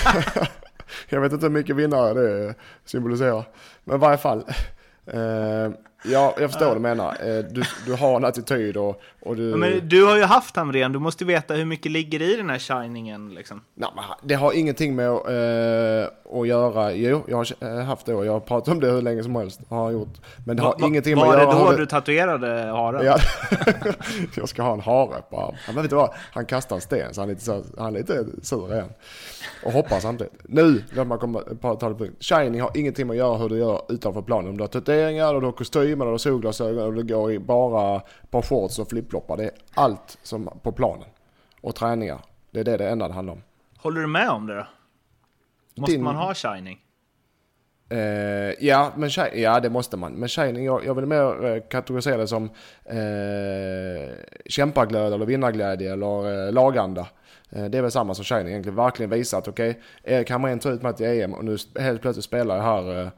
[SPEAKER 1] jag vet inte hur mycket vinnare det symboliserar. Men i varje fall. Eh, Ja, jag förstår vad du menar. Eh, du, du har en attityd och, och du...
[SPEAKER 2] Men du har ju haft Hamrén, du måste veta hur mycket ligger i den här shiningen liksom.
[SPEAKER 1] Nej, men det har ingenting med äh, att göra. Jo, jag har eh, haft det och jag har pratat om det hur länge som helst. Har gjort. Men det har va, ingenting med att
[SPEAKER 2] göra...
[SPEAKER 1] Var
[SPEAKER 2] det då du tatuerade haren?
[SPEAKER 1] Ja, jag ska ha en hare på armen. Men vet du vad? Han kastar en sten så han är lite, så, han är lite sur igen. Och hoppar samtidigt. Nu, låt mig komma på tal punkt. Shining har ingenting med att göra hur du gör utanför planen. Om du har tatueringar, och du har kostymer, du har solglasögon och du går i bara på shorts och flipfloppar. Det är allt som på planen. Och träningar. Det är det det enda det handlar om.
[SPEAKER 2] Håller du med om det då? Måste Din... man ha Shining?
[SPEAKER 1] Eh, ja, men ja, det måste man. Men shining, jag, jag vill mer eh, kategorisera det som eh, kämpaglöd eller vinnarglädje eller eh, laganda. Eh, det är väl samma som shining egentligen. Verkligen visa att okej, okay, Erik Hamrén tar ut mig till EM och nu helt plötsligt spelar jag här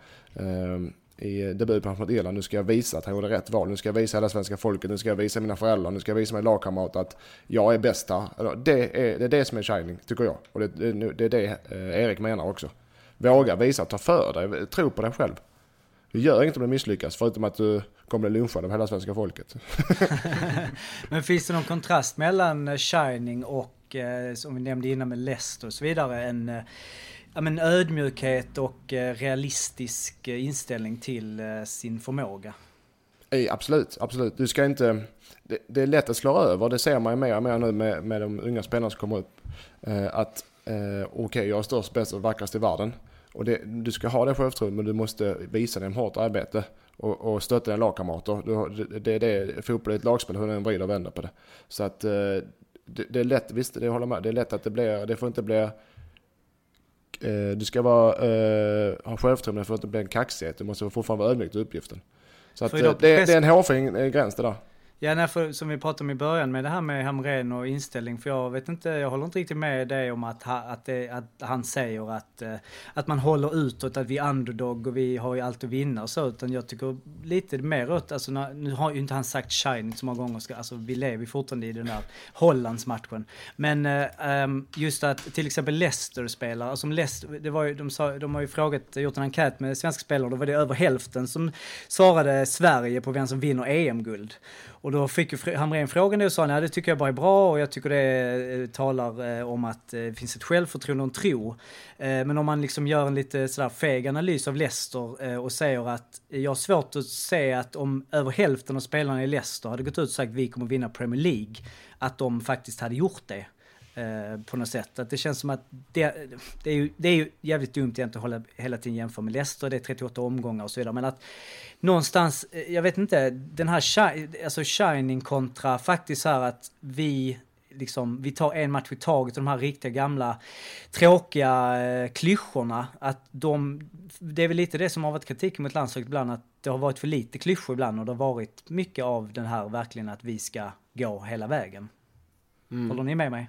[SPEAKER 1] i debutmatchen mot Irland. Nu ska jag visa att han gjorde rätt val. Nu ska jag visa hela svenska folket. Nu ska jag visa mina föräldrar. Nu ska jag visa mina lagkamrater att jag är bäst här. Det är, det är det som är shining, tycker jag. Och det, det, det är det eh, Erik menar också. Våga visa, ta för dig, tro på dig själv. Du gör inget om du misslyckas, förutom att du kommer bli lunchad av hela svenska folket.
[SPEAKER 3] Men finns det någon kontrast mellan eh, Shining och, eh, som vi nämnde innan med Leicester och så vidare, en ja, men ödmjukhet och eh, realistisk eh, inställning till eh, sin förmåga?
[SPEAKER 1] Ej, absolut, absolut. Du ska inte... Det, det, är lätt att slå över, det ser man ju mer och mer nu med, med de unga spelarna som kommer upp. Eh, att eh, okej, okay, jag är störst, bäst och vackrast i världen. Och det, du ska ha det självförtroendet men du måste visa genom hårt arbete och, och stötta dina lagkamrater. Det, det det, fotboll är ett lagspel hur den vrider och vänder på det. Så att eh, det, det, är lätt, visst det håller med, det är lätt att det blir, det får inte bli eh, du ska vara, eh, ha självförtroende, det får inte bli en kaxighet. Du måste fortfarande vara ödmjuk till uppgiften. Så att, det, det, är en hårfin gräns det där.
[SPEAKER 3] Ja, nej, för, som vi pratade om i början med det här med Hamren och inställning. För jag vet inte, jag håller inte riktigt med dig om att, ha, att, det, att han säger att, eh, att man håller utåt, att vi är underdog och vi har ju allt att vinna och så. Utan jag tycker lite mer åt, alltså nu har ju inte han sagt shine så många gånger, ska, alltså vi lever ju fortfarande i den där Hollandsmatchen. Men um, just att till exempel Leicester spelar, alltså Leicester, det var ju, de, sa, de har ju frågat, gjort en enkät med svenska spelare, då var det över hälften som svarade Sverige på vem som vinner EM-guld. Och då fick ju Hamrén frågan och sa, nej det tycker jag bara är bra och jag tycker det eh, talar eh, om att eh, det finns ett självförtroende och en tro. Men om man liksom gör en lite sådär feg analys av Leicester och säger att jag har svårt att se att om över hälften av spelarna i Leicester hade gått ut och sagt vi kommer vinna Premier League, att de faktiskt hade gjort det. Eh, på något sätt. Att det känns som att det, det, är ju, det är ju jävligt dumt egentligen att hålla hela tiden jämföra med Leicester, det är 38 omgångar och så vidare. Men att någonstans, eh, jag vet inte, den här alltså shining kontra faktiskt så här att vi liksom, vi tar en match i taget och de här riktiga gamla tråkiga eh, klyschorna. Att de, det är väl lite det som har varit kritiken mot landslaget ibland, att det har varit för lite klyschor ibland och det har varit mycket av den här verkligen att vi ska gå hela vägen. Mm. Håller ni med mig?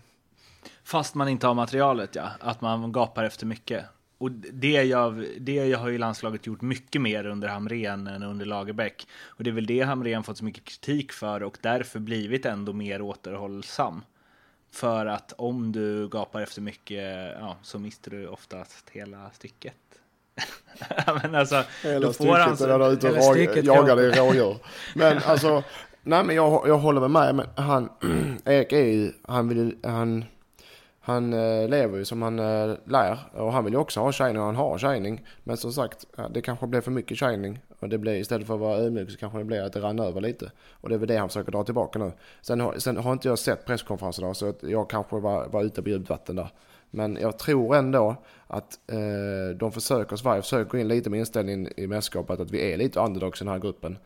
[SPEAKER 2] Fast man inte har materialet, ja. Att man gapar efter mycket. Och det, jag, det har ju landslaget gjort mycket mer under Hamren än under Lagerbäck. Och det är väl det Hamren fått så mycket kritik för och därför blivit ändå mer återhållsam. För att om du gapar efter mycket, ja, så mister du oftast hela stycket.
[SPEAKER 1] men alltså, hela stycket han, där du ute och jagar dig rådjur. Men alltså, nej men jag, jag håller med mig. Men han, Erik är ju, han vill, han han eh, lever ju som han eh, lär och han vill ju också ha shining och han har shining. Men som sagt, det kanske blir för mycket shining. Och det blir istället för att vara ödmjuk så kanske det blir att det rann över lite. Och det är väl det han försöker dra tillbaka nu. Sen har, sen har inte jag sett presskonferensen då så att jag kanske var, var ute på djupt vatten där. Men jag tror ändå att eh, de försöker, Sverige försöker gå in lite med inställningen i mästerskapet att vi är lite underdogs i den här gruppen.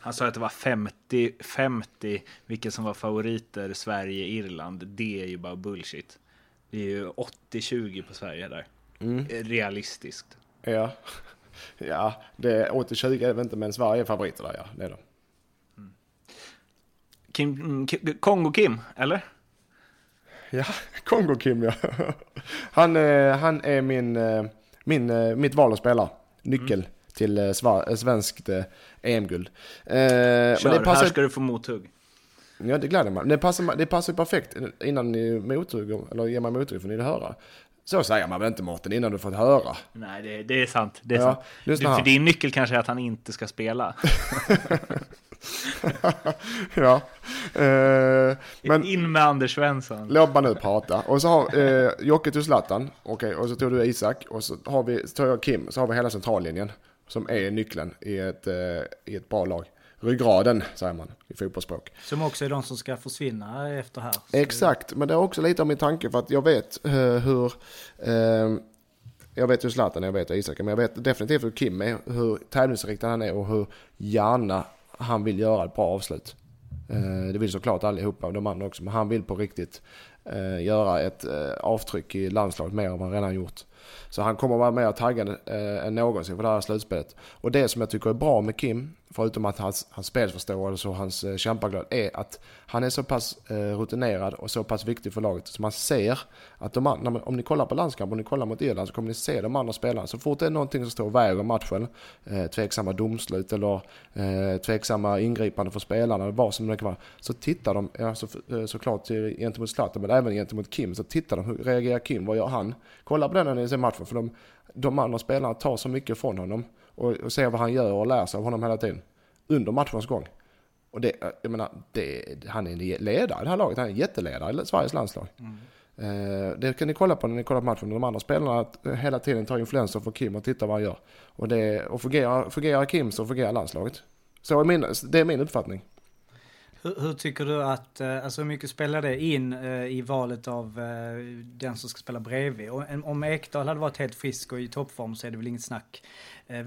[SPEAKER 2] Han sa att det var 50-50 vilka som var favoriter, Sverige, Irland. Det är ju bara bullshit. Det är ju 80-20 på Sverige där. Mm. Realistiskt.
[SPEAKER 1] Ja. Ja, det är 80-20 är det inte, men Sverige är favoriter där, ja. Det är de. Mm.
[SPEAKER 2] Kim, mm, Kongo-Kim, eller?
[SPEAKER 1] Ja, Kongo-Kim, ja. Han, eh, han är min, eh, min, eh, mitt val att spela. Nyckel. Mm till eh, eh, svenskt eh, EM-guld.
[SPEAKER 2] Eh, Kör, men det passar... här ska du få mothugg.
[SPEAKER 1] Ja, det gläder mig. Det passar, det passar perfekt innan ni mothugger, eller ger mig mothugg får ni det höra. Så säger man väl inte Mårten innan du fått höra?
[SPEAKER 2] Nej, det, det är sant. Det är ja, sant. Du, för din nyckel kanske är att han inte ska spela.
[SPEAKER 1] ja.
[SPEAKER 2] Eh, men In med Anders Svensson.
[SPEAKER 1] Låt mig nu prata. Och så har eh, Jocke till Zlatan. Okej, okay, och så tog du Isak. Och så har vi, så tar jag Kim. Så har vi hela centrallinjen som är nyckeln i ett, eh, i ett bra lag. Ryggraden säger man i fotbollsspråk.
[SPEAKER 3] Som också är de som ska försvinna efter här.
[SPEAKER 1] Exakt, men det är också lite av min tanke för att jag vet eh, hur eh, jag vet hur Zlatan är, jag vet hur Isak är, men jag vet definitivt hur Kim är, hur tävlingsinriktad han är och hur gärna han vill göra ett bra avslut. Det vill såklart allihopa de andra också, men han vill på riktigt Eh, göra ett eh, avtryck i landslaget mer än vad han redan gjort. Så han kommer vara mer taggad eh, än någonsin för det här slutspelet. Och det som jag tycker är bra med Kim, förutom att hans, hans spelförståelse och hans eh, kämpaglöd, är att han är så pass eh, rutinerad och så pass viktig för laget. Så man ser att de, när, om ni kollar på landskamp, om ni kollar mot Irland så kommer ni se de andra spelarna. Så fort det är någonting som står och väger matchen, eh, tveksamma domslut eller eh, tveksamma ingripande för spelarna, eller vad som det kan vara, så tittar de, ja, så, eh, såklart gentemot Zlatan, men även gentemot Kim, så tittar de, hur reagerar Kim, vad gör han? Kolla på den när ni ser matchen, för de, de andra spelarna tar så mycket från honom och, och ser vad han gör och lär sig av honom hela tiden under matchens gång. Och det, jag menar, det, han är en ledare i det här laget. Han är en jätteledare i Sveriges landslag. Mm. Eh, det kan ni kolla på när ni kollar på matchen. De andra spelarna att hela tiden tar influenser för Kim och tittar vad han gör. Och, det, och fungerar, fungerar Kim så fungerar landslaget. Så är min, det är min uppfattning.
[SPEAKER 3] Hur, hur, tycker du att, eh, alltså hur mycket spelar det in eh, i valet av den som ska spela bredvid? Om Ekdal hade varit helt frisk och i toppform så är det väl inget snack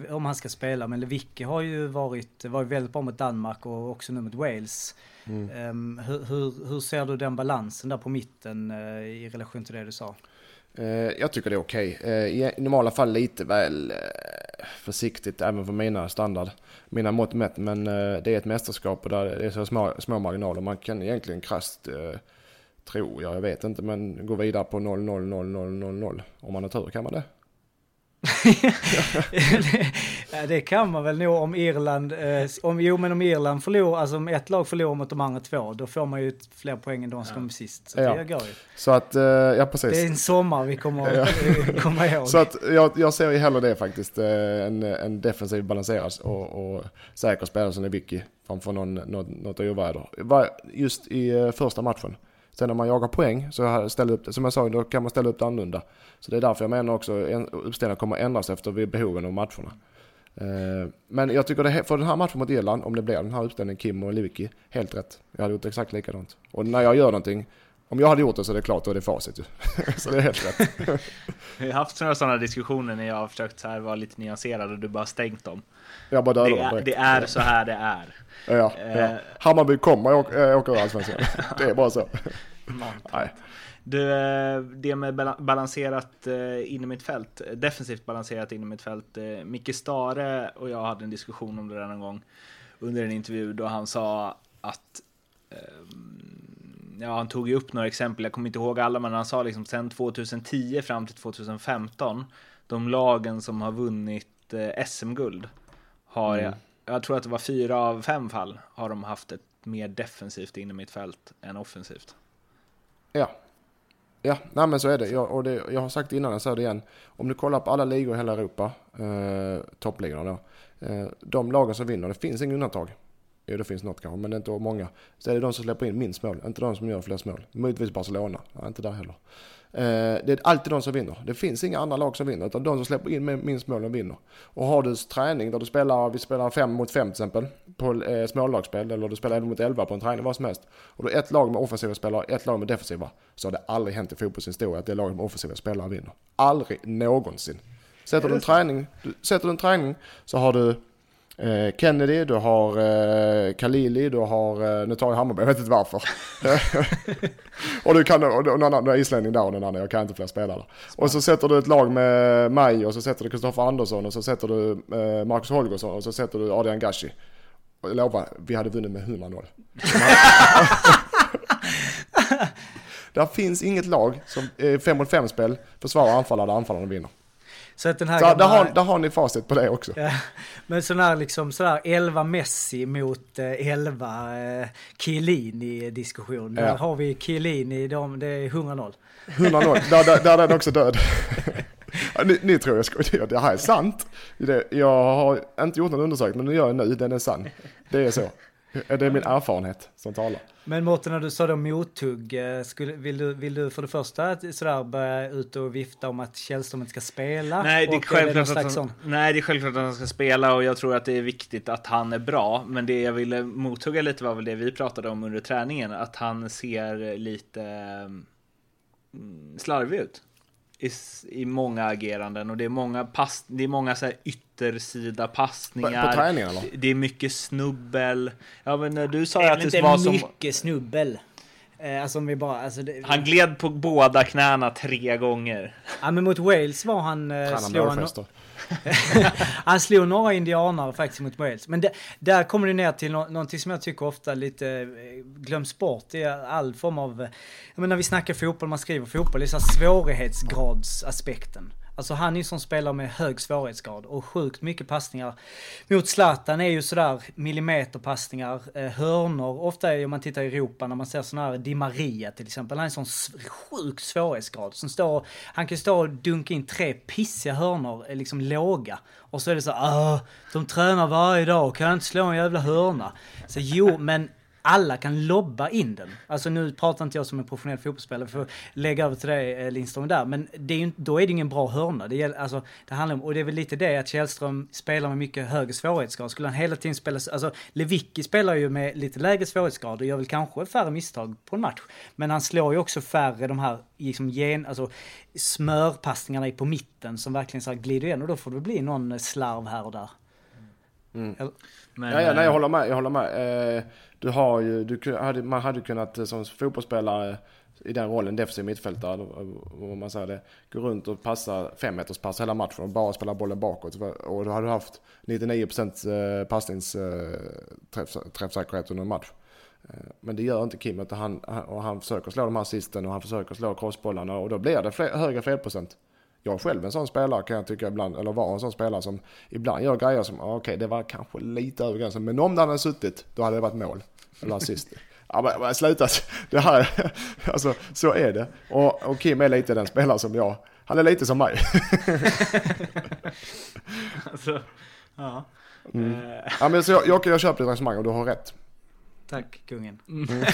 [SPEAKER 3] om han ska spela. Men Lewicki har ju varit, var ju väldigt bra mot Danmark och också nu mot Wales. Mm. Um, hur, hur, hur, ser du den balansen där på mitten i relation till det du sa?
[SPEAKER 1] Eh, jag tycker det är okej. Eh, okay. I normala fall lite väl eh, försiktigt även för mina standard, mina mått mätt. Men det är ett mästerskap och där det är så små, små marginaler. Man kan egentligen krasst tror jag, jag vet inte, men gå vidare på 0 0 0 0 0 0 om man har tur kan man det
[SPEAKER 3] det, det kan man väl nog om Irland, eh, om, jo men om Irland förlorar, alltså om ett lag förlorar mot de andra två, då får man ju fler poäng än de som kom sist. Så ja. det går ju.
[SPEAKER 1] Så att, eh, ja precis.
[SPEAKER 3] Det är en sommar vi kommer ja. komma ihåg.
[SPEAKER 1] Så att jag, jag ser ju hellre det faktiskt, eh, en, en defensiv balanserad och, och säker spelare som är Vicky framför någon, något, något oväder. Just i eh, första matchen. Sen när man jagar poäng så ställer upp det, som jag sa, då kan man ställa upp det annorlunda. Så det är därför jag menar också uppställningen kommer ändras efter behoven av matcherna. Eh, men jag tycker det, för den här matchen mot Irland, om det blir den här uppställningen Kim och Lewicki, helt rätt. Jag hade gjort exakt likadant. Och när jag gör någonting, om jag hade gjort det så är det klart, då är det facit ju. så det är helt rätt.
[SPEAKER 2] Vi har haft några sådana diskussioner när jag har försökt så här vara lite nyanserad och du bara stängt dem.
[SPEAKER 1] Jag bara dödar
[SPEAKER 2] det, är, det är så här det är.
[SPEAKER 1] Ja, ja. Eh. Hammarby kommer åka, åka ur allsvenskan. Det är bara så.
[SPEAKER 2] Nej. Du, eh, det med balanserat eh, in i mitt fält, defensivt balanserat in i mitt fält. Micke Stare och jag hade en diskussion om det där någon gång under en intervju då han sa att ja, han tog ju upp några exempel, jag kommer inte ihåg alla, men han sa liksom sen 2010 fram till 2015, de lagen som har vunnit SM-guld har, mm. jag, jag tror att det var fyra av fem fall, har de haft ett mer defensivt in i mitt fält än offensivt.
[SPEAKER 1] Ja. Ja, nej men så är det. Jag, och det, jag har sagt innan, jag säger det igen. Om du kollar på alla ligor i hela Europa, eh, toppligorna då. Eh, de lagen som vinner, det finns inga undantag. Jo, det finns något kanske, men det är inte många. Så är det de som släpper in minst mål, inte de som gör flest mål. Möjligtvis Barcelona, nej, inte där heller. Eh, det är alltid de som vinner. Det finns inga andra lag som vinner, utan de som släpper in minst mål, de vinner. Och har du träning där du spelar, vi spelar 5 mot 5 till exempel, på eh, smålagsspel, eller du spelar 11 mot 11 på en träning, vad som helst. Och du har ett lag med offensiva spelare, ett lag med defensiva. Så har det aldrig hänt i fotbollshistoria att det laget med offensiva spelare vinner. Aldrig någonsin. Sätter du en träning, du, sätter du en träning så har du Kennedy, du har eh, Khalili, du har, eh, nu tar jag Hammarby, jag vet inte varför. och du kan, och någon annan, islänning där och någon annan, jag kan inte fler spelare. Och så sätter du ett lag med mig och så sätter du Kristoffer Andersson och så sätter du eh, Marcus Holgersson och så sätter du Adrian Gashi. Och jag lovar, vi hade vunnit med 100-0. Där finns inget lag som 5 mot 5 spel försvarar anfallare där anfallarna vinner. Så att den här så gamla... där, har, där har ni facit på det också. Ja,
[SPEAKER 3] men sån här liksom sådär 11 Messi mot 11 eh, eh Chiellini diskussion. Ja. Där har vi Chiellini, de, det är 100-0.
[SPEAKER 1] 100-0, där, där, där är den också död. ni, ni, tror jag skojar, det här är sant. Det, jag har inte gjort någon undersökning, men nu gör jag nu, den är sann. Det är så. Det är min erfarenhet som talar.
[SPEAKER 3] Men Mårten, när du sa då mothugg, eh, skulle, vill, du, vill du för det första sådär börja ut och vifta om att Källström inte ska spela?
[SPEAKER 2] Nej, det är, självklart är att han, nej, det är självklart att han ska spela och jag tror att det är viktigt att han är bra. Men det jag ville mothugga lite var väl det vi pratade om under träningen, att han ser lite mm, slarvig ut i, i många ageranden och det är många, pass, det är många så här yttersida passningar.
[SPEAKER 1] På, på träningen eller?
[SPEAKER 2] Det är mycket snubbel. Ja men du sa det att det var som...
[SPEAKER 3] mycket snubbel. Eh, alltså om vi bara, alltså det,
[SPEAKER 2] han gled på båda knäna tre gånger.
[SPEAKER 3] Ja men mot Wales var han... Eh, slog han, han slog några indianare faktiskt mot Wales. Men det, där kommer det ner till no någonting som jag tycker ofta lite eh, glöms bort i all form av... Jag menar när vi snackar fotboll, man skriver fotboll, det är så svårighetsgradsaspekten. Alltså han är ju som spelar med hög svårighetsgrad och sjukt mycket passningar. Mot Zlatan är ju sådär millimeterpassningar, eh, hörnor. Ofta är, om man tittar i Europa när man ser sådana här Di Maria till exempel, han är en sån sjuk svårighetsgrad. Som står, han kan stå och dunka in tre pissiga hörnor, eh, liksom låga. Och så är det så, ah, de tränar varje dag, kan inte slå en jävla hörna. Så jo, men alla kan lobba in den. Alltså nu pratar inte jag som en professionell fotbollsspelare, för att lägga över till dig eh, Lindström där, men det är ju, då är det ingen bra hörna. Det, gäller, alltså, det handlar om, och det är väl lite det att Källström spelar med mycket högre svårighetsgrad. Skulle han hela tiden spela, alltså Lewicki spelar ju med lite lägre svårighetsgrad och gör väl kanske färre misstag på en match. Men han slår ju också färre de här liksom gen, alltså smörpassningarna på mitten som verkligen så glider igen och då får det bli någon slarv här och där.
[SPEAKER 1] Mm. Men, ja, ja, nej, jag håller med. Jag håller med. Eh, du har ju, du, hade, man hade kunnat eh, som fotbollsspelare i den rollen, defensiv mittfältare, om man säger det, gå runt och passa fem meters pass hela matchen och bara spela bollen bakåt. Och då hade du haft 99% eh, passningsträffsäkerhet under en match. Men det gör inte Kim, utan han, och han försöker slå de här assisten och han försöker slå crossbollarna och då blir det fler, högre felprocent jag själv en sån spelare kan jag tycka ibland, eller var en sån spelare som ibland gör grejer som, okej okay, det var kanske lite över gränsen, men om det hade suttit, då hade det varit mål. Eller assist. Ja men sluta, det här, alltså så är det. Och, och Kim är lite den spelare som jag, han är lite som mig. alltså, ja. Mm. Eh. ja men så jag, jag, jag köper ditt resonemang och du har rätt.
[SPEAKER 3] Tack kungen.
[SPEAKER 2] Mm.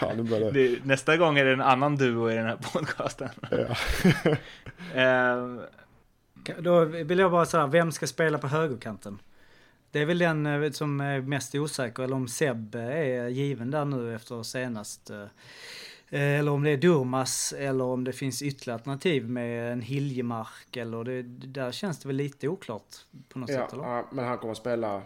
[SPEAKER 2] ja, nu det. nästa gång är det en annan duo i den här podcasten. Ja.
[SPEAKER 3] uh, Då vill jag bara säga, vem ska spela på högerkanten? Det är väl den eh, som är mest osäker, eller om Seb är given där nu efter senast. Eh, eller om det är Durmas eller om det finns ytterligare alternativ med en Hiljemark eller det, där känns det väl lite oklart på något
[SPEAKER 1] ja,
[SPEAKER 3] sätt eller?
[SPEAKER 1] Ja, men han kommer att spela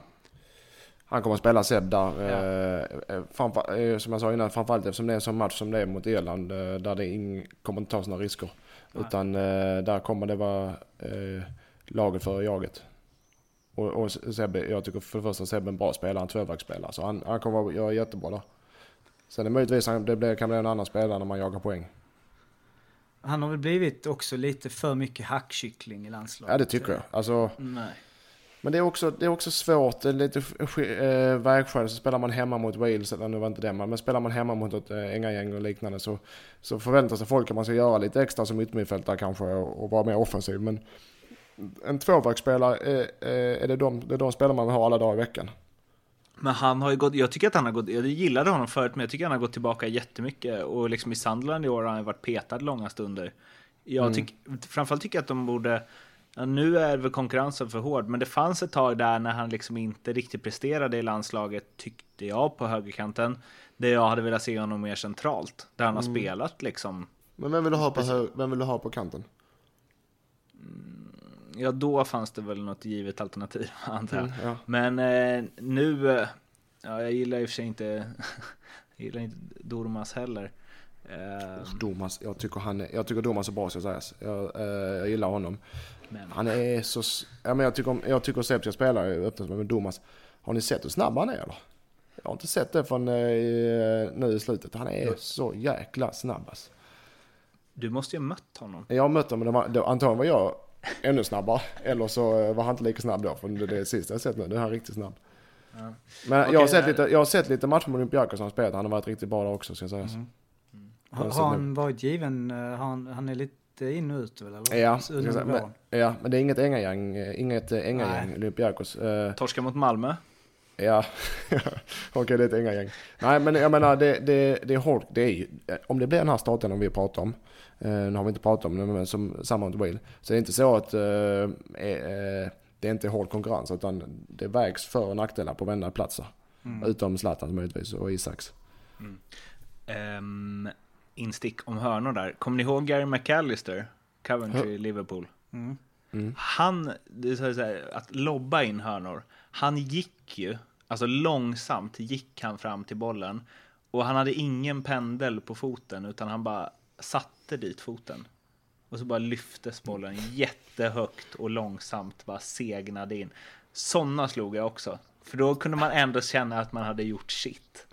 [SPEAKER 1] han kommer att spela Seb där. Ja. Eh, eh framför, eh, som jag sa innan, framförallt eftersom det är en sån match som det är mot Irland. Eh, där det ing, kommer inte tas några risker. Nej. Utan där kommer det vara laget för jaget. Och, och Sebbe, jag tycker för det första Sebbe är en bra spelare, en tvåvägsspelare. Så han, han kommer att göra jättebra där. Sen är det möjligtvis det blir, kan bli en annan spelare när man jagar poäng.
[SPEAKER 3] Han har väl blivit också lite för mycket hackkyckling i landslaget.
[SPEAKER 1] Ja det tycker jag. Alltså, Nej. Men det är också, det är också svårt, det är lite äh, vägskäl, så spelar man hemma mot Wales, eller nu var inte det men spelar man hemma mot ett äh, Ängagäng och liknande så, så förväntar sig folk att man ska göra lite extra som yttermittfältare kanske och, och vara mer offensiv. Men en tvåvägsspelare, är, är det, de, det är de spelare man vill ha alla dagar i veckan.
[SPEAKER 2] Men han har ju gått, jag tycker att han har gått, jag gillade honom förut men jag tycker att han har gått tillbaka jättemycket och liksom i Sunderland i år har han varit petad långa stunder. Jag mm. tycker, framförallt tycker jag att de borde Ja, nu är väl konkurrensen för hård, men det fanns ett tag där när han liksom inte riktigt presterade i landslaget, tyckte jag, på högerkanten. Där jag hade velat se honom mer centralt, där han har mm. spelat liksom.
[SPEAKER 1] Men vem vill du ha på, vem vill du ha på kanten?
[SPEAKER 2] Mm, ja, då fanns det väl något givet alternativ, antar jag. Mm, ja. Men eh, nu, eh, ja, jag gillar i och för sig inte, jag gillar inte Dormas heller.
[SPEAKER 1] Uh, Domas, jag tycker, han jag tycker Domas är bra ska sägas. Jag, uh, jag gillar honom. Men. Han är så... Ja, men jag tycker, jag tycker Sepp ska spela öppet med Domas. Har ni sett hur snabb han är eller? Jag har inte sett det från uh, nu i slutet. Han är så jäkla snabb alltså.
[SPEAKER 2] Du måste ju ha mött honom.
[SPEAKER 1] Jag har mött honom, men då, antagligen var jag ännu snabbare. Eller så var han inte lika snabb då. För det, det sista jag sett nu, nu är han riktigt snabb. Ja. Men okay, jag, har sett lite, jag har sett lite matcher med Olympiakos han spelat. Han har varit riktigt bra där också ska sägas. Mm.
[SPEAKER 3] Har, har han varit given? Eh, har han, han är lite in och ut väl? Eller?
[SPEAKER 1] Ja, men, ja, men det är inget Ängagäng, eh, inget eh, Ängagäng, Olympiakos.
[SPEAKER 2] Torska mot Malmö?
[SPEAKER 1] Ja, okej det är ett Ängagäng. Nej men jag menar det, det, det är hårt, det är ju, om det blir den här starten vi pratar om, eh, nu har vi inte pratat om det men som samma mot Wheel, så är det inte så att eh, eh, det är inte hård konkurrens utan det vägs för och nackdelar på varenda platser. Mm. Utom Zlatan möjligtvis och Isaks. Mm.
[SPEAKER 2] Um, instick om hörnor där. Kommer ni ihåg Gary McAllister? Coventry, Liverpool. Mm. Mm. Han, det så här, att lobba in hörnor. Han gick ju, alltså långsamt gick han fram till bollen Och han hade ingen pendel på foten utan han bara satte dit foten. Och så bara lyftes bollen jättehögt och långsamt bara segnade in. Sådana slog jag också. För då kunde man ändå känna att man hade gjort shit.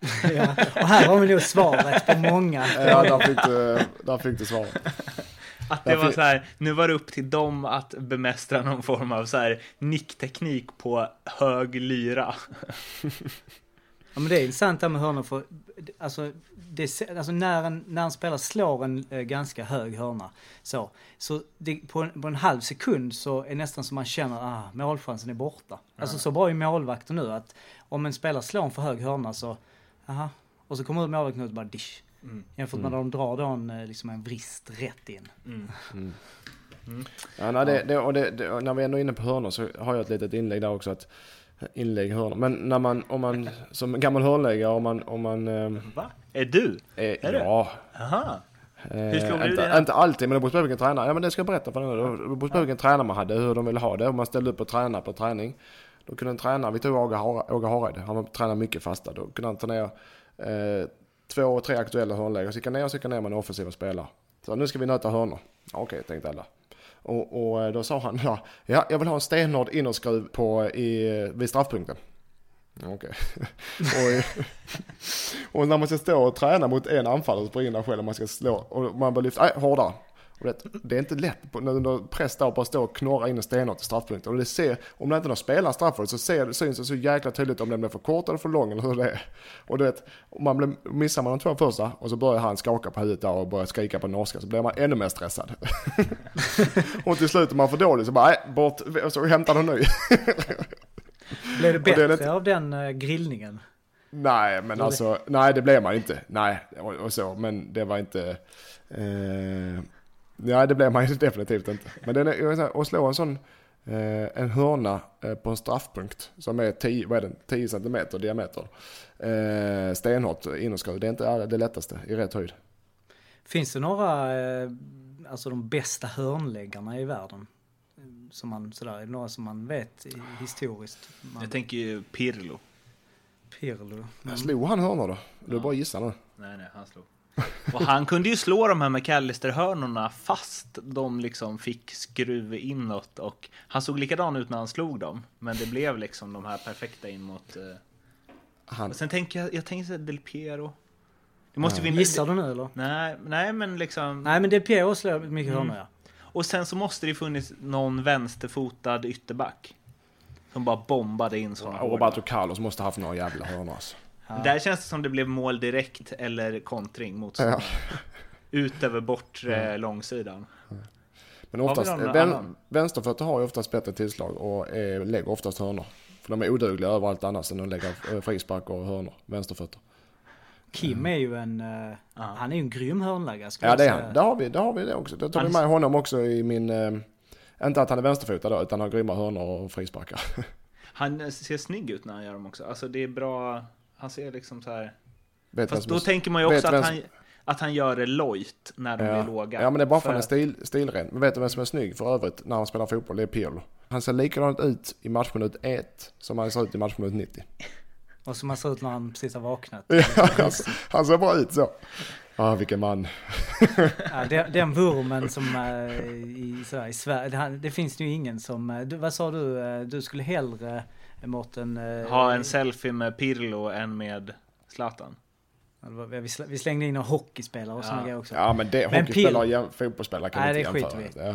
[SPEAKER 3] Ja, och här har vi nog svaret på många.
[SPEAKER 1] ja, där fick du, där fick du svaret.
[SPEAKER 2] Att det var så här, nu var det upp till dem att bemästra någon form av så här nickteknik på hög lyra.
[SPEAKER 3] Ja men det är intressant där med hörnor för, alltså, det, alltså när, en, när en spelare slår en eh, ganska hög hörna så, så det, på, en, på en halv sekund så är det nästan som man känner att ah, målchansen är borta. Ja. Alltså så bra är målvakter nu att om en spelare slår en för hög hörna så, aha, och så kommer målvakten ut och bara dish. Mm. Jämfört med mm. när de drar då en, eh, liksom en vrist rätt in.
[SPEAKER 1] Ja, nej, det, det, och det, det, när vi ändå är inne på hörnor så har jag ett litet inlägg där också. att Inlägg hörnor. Men när man, om man som gammal hörnläggare, om man... Om man
[SPEAKER 2] eh, Va? Är du?
[SPEAKER 1] Eh, är ja.
[SPEAKER 2] Du? Aha.
[SPEAKER 1] Hur slog du inte, inte alltid, men det beror på vilken tränare. Ja men det ska jag berätta för dig nu. Det beror på vilken tränare man hade, hur de ville ha det. Om man ställde upp och tränade på träning. Då kunde en tränare, vi tog Åge Hareid, han tränade mycket fasta. Då kunde han ta ner eh, två, tre aktuella hörnlägen. Så gick han ner och så gick han ner med en offensiva spelare. Så nu ska vi nöta hörnor. Okej, okay, tänkte alla. Och, och, eh, då sa han, ja, ja jag vill ha en stenhård innerskruv på, i, vid straffpunkten. Okej. Okay. och, och när man ska stå och träna mot en anfallare så springer där själv och man ska slå och man bör lyfta, nej hårdare. Vet, det är inte lätt på, under press där bara stå och knorra in en stenhårt i straffpunkten. Och det ser, om det inte någon spelare straffet så ser, syns det så jäkla tydligt om den blir för kort eller för lång eller hur det är. Och du vet, man blir, missar man de två första och så börjar han skaka på huvudet där och börjar skrika på norska så blir man ännu mer stressad. och till slut är man för dålig så bara, nej, bort, så hämtar du ny.
[SPEAKER 3] Blev det bättre det av den uh, grillningen?
[SPEAKER 1] Nej, men alltså, nej det blev man inte. Nej, och, och så, men det var inte... Eh, Nej, det blev man ju definitivt inte. Men den är, att slå en sån, eh, en hörna eh, på en straffpunkt som är 10, vad är den, 10 cm diameter. Eh, stenhårt innerskruv, det är inte det lättaste i rätt höjd.
[SPEAKER 3] Finns det några, alltså de bästa hörnläggarna i världen? Som man sådär, är det några som man vet historiskt? Man...
[SPEAKER 2] Jag tänker ju Pirlo.
[SPEAKER 3] Pirlo.
[SPEAKER 1] Mm. Slog han hörnor då? Du ja. bara gissa nu.
[SPEAKER 2] Nej, nej, han slog. Och han kunde ju slå de här McAllister-hörnorna fast de liksom fick skruv inåt och han såg likadan ut när han slog dem. Men det blev liksom de här perfekta in mot... Uh... Han... Sen tänker jag, jag tänker Del Piero.
[SPEAKER 3] Det måste ja. vinna... Gissar du nu eller?
[SPEAKER 2] Nej, nej men liksom...
[SPEAKER 3] Nej men Del Piero slår mycket hörnor mm. ja.
[SPEAKER 2] Och sen så måste det funnits någon vänsterfotad ytterback. Som bara bombade in sådana
[SPEAKER 1] Och Roberto Carlos måste haft några jävla hörnor alltså.
[SPEAKER 2] Ja. Där känns det som det blev mål direkt eller kontring mot ja. Ut över bortre ja. långsidan.
[SPEAKER 1] Men oftast, vän, vänsterfötter har ju oftast bättre tillslag och är, lägger oftast hörnor. För de är odugliga överallt annars än att lägga eh, frispark och hörnor, vänsterfötter.
[SPEAKER 3] Kim är ju en, uh, han är ju en grym hörnläggare.
[SPEAKER 1] Ja det är han, där har vi, där har vi det också. Det tar vi med honom också i min, uh, inte att han är vänsterfotad då, utan har grymma hörnor och frisparkar.
[SPEAKER 2] han ser snygg ut när han gör dem också. Alltså det är bra, han ser liksom så här... Vet Fast då tänker man ju också att han, att han gör det lojt när de
[SPEAKER 1] ja.
[SPEAKER 2] är låga.
[SPEAKER 1] Ja men det är bara för att han är stil, stilren. Men vet du vem som är snygg för övrigt när han spelar fotboll? Det är Pirlo. Han ser likadant ut i matchminut 1 som han ser ut i matchminut 90.
[SPEAKER 3] Och som han ser ut när han precis har vaknat.
[SPEAKER 1] ja, han, han ser bra ut så. Ja, ah, vilken man.
[SPEAKER 3] ja, den, den vurmen som äh, i, så i Sverige, det, det, finns ju ingen som, äh, du, vad sa du, äh, du skulle hellre Mårten...
[SPEAKER 2] Eh, ha en selfie med Pirlo än med Zlatan.
[SPEAKER 3] Vi slängde in några hockeyspelare och ja. sådana grejer också.
[SPEAKER 1] Ja men det, men hockeyspelare och fotbollsspelare kan Nej, inte jämföra. Ja.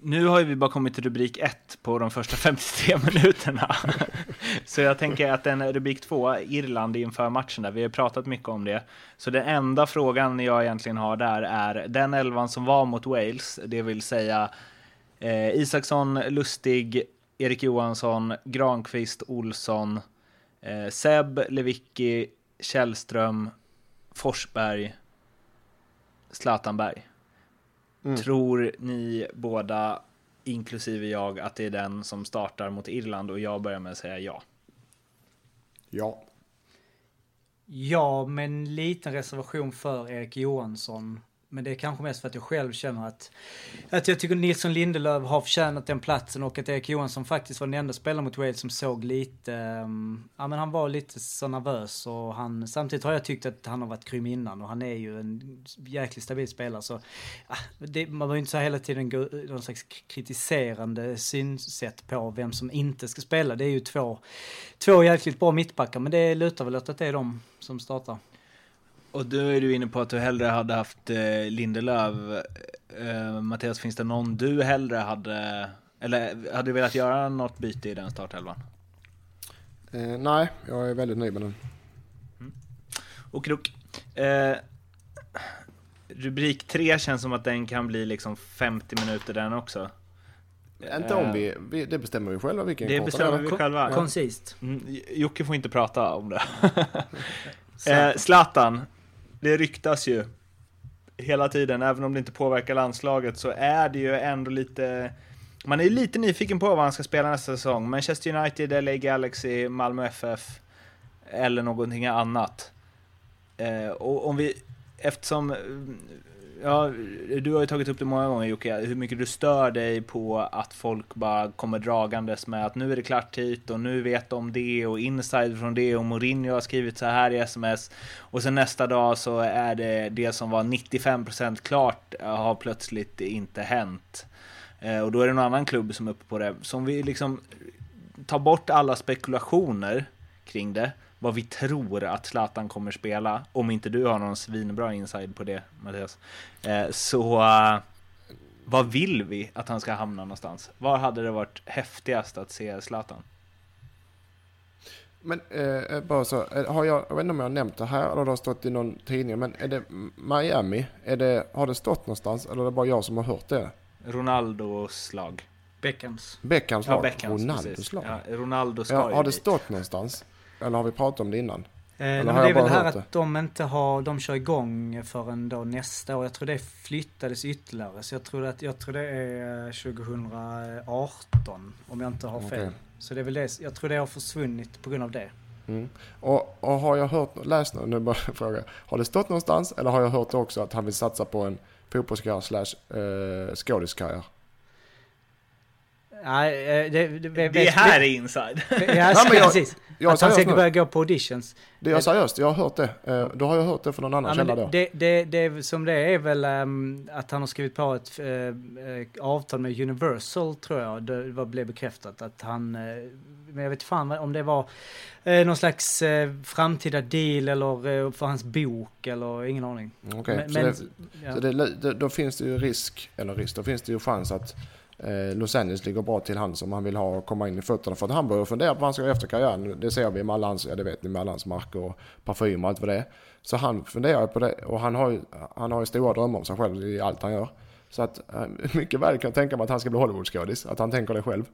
[SPEAKER 2] Nu har ju vi bara kommit till rubrik 1 på de första 53 minuterna. så jag tänker att den rubrik 2, Irland inför matchen där, vi har pratat mycket om det. Så den enda frågan jag egentligen har där är den elvan som var mot Wales, det vill säga eh, Isaksson, Lustig, Erik Johansson, Granqvist, Olsson, eh, Seb, Levicki, Källström, Forsberg, Zlatanberg. Mm. Tror ni båda, inklusive jag, att det är den som startar mot Irland? Och jag börjar med att säga ja.
[SPEAKER 1] Ja.
[SPEAKER 3] Ja, med en liten reservation för Erik Johansson. Men det är kanske mest för att jag själv känner att, att jag tycker Nilsson Lindelöf har förtjänat den platsen och att Erik Johansson faktiskt var den enda spelaren mot Wales som såg lite, um, ja men han var lite så nervös och han, samtidigt har jag tyckt att han har varit grym innan och han är ju en jäkligt stabil spelare så, det, man behöver inte så hela tiden gå någon slags kritiserande synsätt på vem som inte ska spela. Det är ju två, två jäkligt bra mittbackar men det lutar väl åt att det är de som startar.
[SPEAKER 2] Och då är du inne på att du hellre hade haft eh, Lindelöf. Eh, Mattias, finns det någon du hellre hade, eller hade du velat göra något byte i den startelvan?
[SPEAKER 1] Eh, nej, jag är väldigt nöjd med den.
[SPEAKER 2] Mm. Och krok. Eh, rubrik 3 känns som att den kan bli liksom 50 minuter den också.
[SPEAKER 1] Inte om vi, vi, det bestämmer vi själva vilken
[SPEAKER 2] Det bestämmer vi själva.
[SPEAKER 3] Koncist.
[SPEAKER 2] Mm, Jocke får inte prata om det. eh, Zlatan, det ryktas ju hela tiden, även om det inte påverkar landslaget, så är det ju ändå lite... Man är ju lite nyfiken på vad han ska spela nästa säsong. Manchester United, LA Galaxy, Malmö FF eller någonting annat. Eh, och om vi, eftersom ja, du har ju tagit upp det många gånger Jocke, hur mycket du stör dig på att folk bara kommer dragandes med att nu är det klart hit och nu vet de det och inside från det och Mourinho har skrivit så här i sms och sen nästa dag så är det det som var 95% klart eh, har plötsligt inte hänt. Eh, och då är det någon annan klubb som är uppe på det. Så om vi liksom tar bort alla spekulationer kring det vad vi tror att Zlatan kommer spela, om inte du har någon svinbra inside på det Mattias. Eh, så uh, vad vill vi att han ska hamna någonstans? Var hade det varit häftigast att se Zlatan?
[SPEAKER 1] Men eh, eh bara så, eh, har jag, jag vet inte om jag har nämnt det här eller det har stått i någon tidning, men är det Miami? Är det, har det stått någonstans eller är det bara jag som har hört det?
[SPEAKER 2] Ronaldos lag.
[SPEAKER 3] Beckhams.
[SPEAKER 1] Beckhams lag?
[SPEAKER 2] Ja, Beckhams,
[SPEAKER 1] Ronaldos lag?
[SPEAKER 2] Ja, Ronaldo ska
[SPEAKER 1] ja, Har det stått någonstans? Eller har vi pratat om det innan?
[SPEAKER 3] Eh, det är väl här att de inte har, de kör igång förrän då nästa år. Jag tror det flyttades ytterligare. Så jag tror, att, jag tror det är 2018 om jag inte har fel. Okay. Så det är väl det, jag tror det har försvunnit på grund av det.
[SPEAKER 1] Mm. Och, och, har jag hört, läst nu, nu bara fråga. Har det stått någonstans eller har jag hört också att han vill satsa på en fotbollskarriär slash eh, skådiskarriär?
[SPEAKER 3] Nej, eh, det, det,
[SPEAKER 2] det, det här är inside.
[SPEAKER 3] Ja, men jag, precis. Jag att han ska börja gå på auditions.
[SPEAKER 1] Det är seriöst, jag har hört det. Eh, då har jag hört det från någon annan ja, källa då.
[SPEAKER 3] Det, det, det, som det är väl um, att han har skrivit på ett uh, avtal med Universal tror jag. Det var, blev bekräftat att han, uh, men jag vet fan om det var uh, någon slags uh, framtida deal eller för hans bok eller ingen aning.
[SPEAKER 1] Okej, okay, så, men, så ja. det, då finns det ju risk, eller risk, då finns det ju chans att eh, Los Angeles ligger bra till hands om han vill ha komma in i fötterna. För att han börjar fundera på vad han ska göra efter karriären. Det ser vi med alla hans, ja det vet ni, med alla hans marker och parfym och allt vad det är. Så han funderar på det och han har ju, han har ju stora drömmar om sig själv i allt han gör. Så att eh, mycket väl kan jag tänka mig att han ska bli Hollywoodskådis, att han tänker det själv.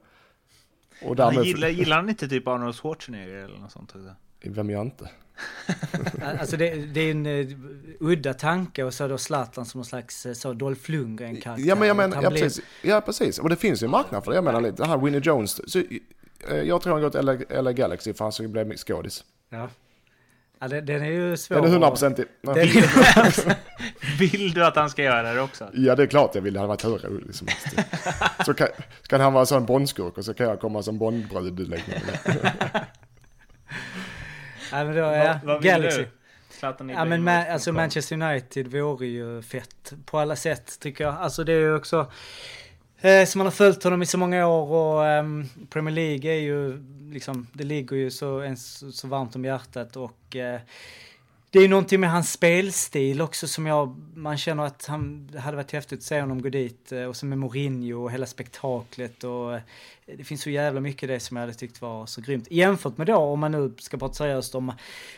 [SPEAKER 2] Och därmed... gillar, gillar han inte typ Arnold Schwarzenegger eller något sånt?
[SPEAKER 1] Vem gör inte?
[SPEAKER 3] alltså det, det, är en uh, udda tanke och så då Zlatan som någon slags uh, så Dolph Lundgren karaktär.
[SPEAKER 1] Ja men jag menar, ja, blir... precis, ja precis. Och det finns ju en marknad för det. Jag menar lite, det här Winnie Jones. Så, uh, jag tror han går till LA, LA Galaxy för han ska bli skådis.
[SPEAKER 3] Ja. Ja, den, den är ju svår.
[SPEAKER 1] Den är hundraprocentig.
[SPEAKER 2] Vill du att han ska göra det också?
[SPEAKER 1] Ja, det är klart jag vill. Det hade varit hur roligt som helst. Så kan, kan han vara sån Bondskurk och så kan jag komma som Bondbrud.
[SPEAKER 3] Ja, men då, ja, vad, vad Galaxy. Ja men ma alltså Manchester United vore ju fett på alla sätt tycker jag. Alltså det är ju också eh, som man har följt honom i så många år och um, Premier League är ju liksom, det ligger ju så, ens, så varmt om hjärtat och uh, det är någonting med hans spelstil också som jag, man känner att han, det hade varit häftigt att se honom gå dit. Eh, och så med Mourinho och hela spektaklet och eh, det finns så jävla mycket det som jag hade tyckt var så grymt. Jämfört med då, om man nu ska prata seriöst om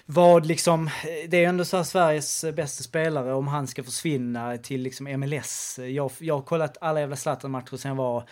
[SPEAKER 3] vad liksom, eh, det är ändå så här Sveriges bästa spelare, om han ska försvinna till liksom MLS. Jag, jag har kollat alla jävla Zlatan-matcher sen jag var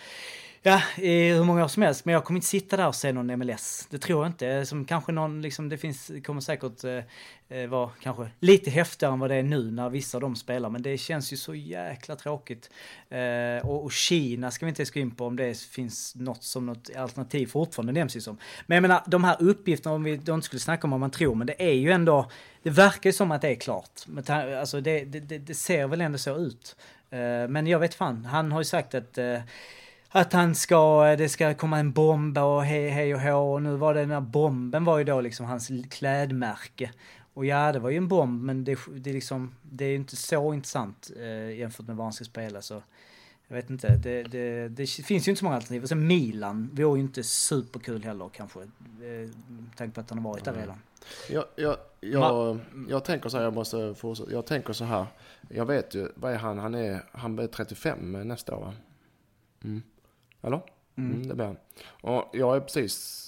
[SPEAKER 3] Ja, i hur många år som helst. Men jag kommer inte sitta där och se någon MLS. Det tror jag inte. Som kanske någon, liksom, det finns, kommer säkert eh, eh, vara kanske lite häftigare än vad det är nu när vissa av dem spelar. Men det känns ju så jäkla tråkigt. Eh, och, och, Kina ska vi inte ens gå in på om det finns något som något alternativ fortfarande nämns ju som. Men jag menar, de här uppgifterna, om vi då inte skulle snacka om vad man tror, men det är ju ändå, det verkar ju som att det är klart. Men, alltså det, det, det ser väl ändå så ut. Eh, men jag vet fan, han har ju sagt att eh, att han ska, det ska komma en bomb och hej hej och hå och nu var det den här bomben var ju då liksom hans klädmärke. Och ja, det var ju en bomb men det, det, liksom, det är inte så intressant eh, jämfört med vad han ska spela så jag vet inte, det, det, det finns ju inte så många alternativ. Och sen Milan vore ju inte superkul heller kanske. Eh, tanke på att han har varit där mm. redan.
[SPEAKER 1] Jag, jag, jag, jag tänker så här, jag måste fortsätta. Jag tänker så här. Jag vet ju, vad är han? Han är, han blir 35 nästa år va? Mm. Eller? Mm. Mm, det blir han. Och jag är precis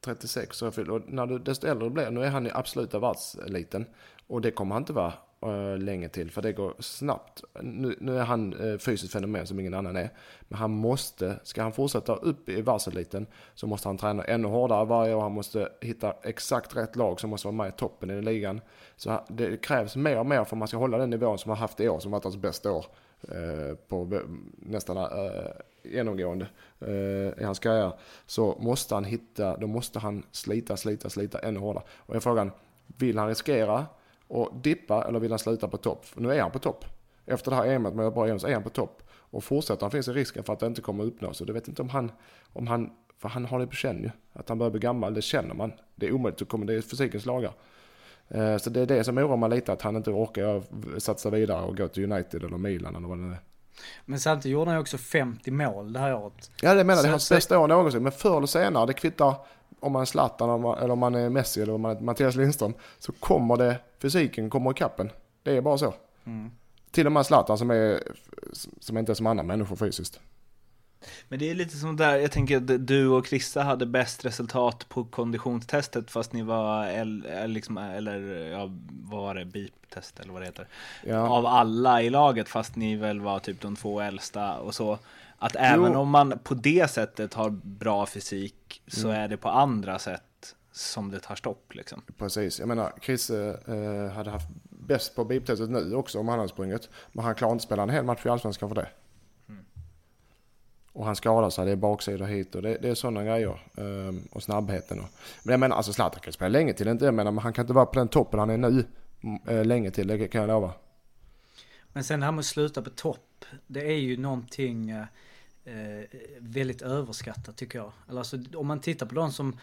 [SPEAKER 1] 36 och när du, desto äldre du blir, nu är han i absoluta världseliten. Och det kommer han inte vara uh, länge till, för det går snabbt. Nu, nu är han uh, fysiskt fenomen som ingen annan är. Men han måste, ska han fortsätta upp i världseliten så måste han träna ännu hårdare varje år. Han måste hitta exakt rätt lag som måste vara med i toppen i ligan. Så det krävs mer och mer för att man ska hålla den nivån som han haft i år, som varit hans bästa år. Eh, på nästan eh, genomgående eh, i hans karriär så måste han hitta, då måste han slita, slita, slita ännu hårdare. Och jag frågan, vill han riskera och dippa eller vill han sluta på topp? Nu är han på topp. Efter det här EMet med bra så är han på topp. Och fortsätter han finns det risken för att det inte kommer att uppnås. Och det vet inte om han, om han, för han har det på känn ju. Att han börjar bli gammal, det känner man. Det är omöjligt, kommer, det är fysikens lagar. Eh, så det är det som oroar mig lite, att han inte orkar satsa vidare och gå till United eller Milan eller vad det är.
[SPEAKER 3] Men samtidigt gjorde han ju också 50 mål det här året.
[SPEAKER 1] Ja, det menar det är hans bästa år någonsin. Men förr eller senare, det kvittar om man är Zlatan eller om man är Messi eller om man är Mattias Lindström. Så kommer det, fysiken kommer i kappen. Det är bara så. Mm. Till och med Zlatan som är, som inte är som andra människor fysiskt.
[SPEAKER 2] Men det är lite som där, jag tänker att du och Krissa hade bäst resultat på konditionstestet fast ni var, eller, liksom, eller ja, vad var det, BIP-test eller vad det heter? Ja. Av alla i laget fast ni väl var typ de två äldsta och så. Att även jo. om man på det sättet har bra fysik så mm. är det på andra sätt som det tar stopp liksom.
[SPEAKER 1] Precis, jag menar Krisse eh, hade haft bäst på BIP-testet nu också om han hade sprungit. Men han klarar inte spela en hel match i Allsvenskan för det. Och han skadar sig, det är baksidor hit och det, det är sådana grejer. Um, och snabbheten. Och, men jag menar, alltså Zlatan kan spela länge till, inte jag menar, men han kan inte vara på den toppen han är nu mm, eh, länge till, det kan jag lova.
[SPEAKER 3] Men sen det här med att sluta på topp, det är ju någonting uh, väldigt överskattat tycker jag. Eller Alltså om man tittar på de som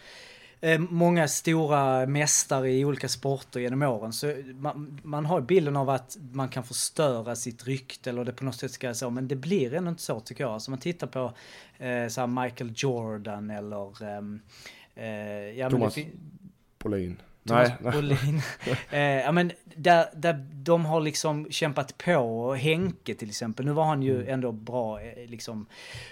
[SPEAKER 3] många stora mästare i olika sporter genom åren. Så man, man har bilden av att man kan förstöra sitt rykte eller det på något sätt ska så, men det blir ändå inte så tycker jag. Alltså man tittar på eh, så Michael Jordan eller ehm,
[SPEAKER 1] eh, ja, Thomas
[SPEAKER 3] Nej. Brolin. eh, ja, men där, där de har liksom kämpat på. Henke till exempel. Nu var han ju mm. ändå bra eh, liksom.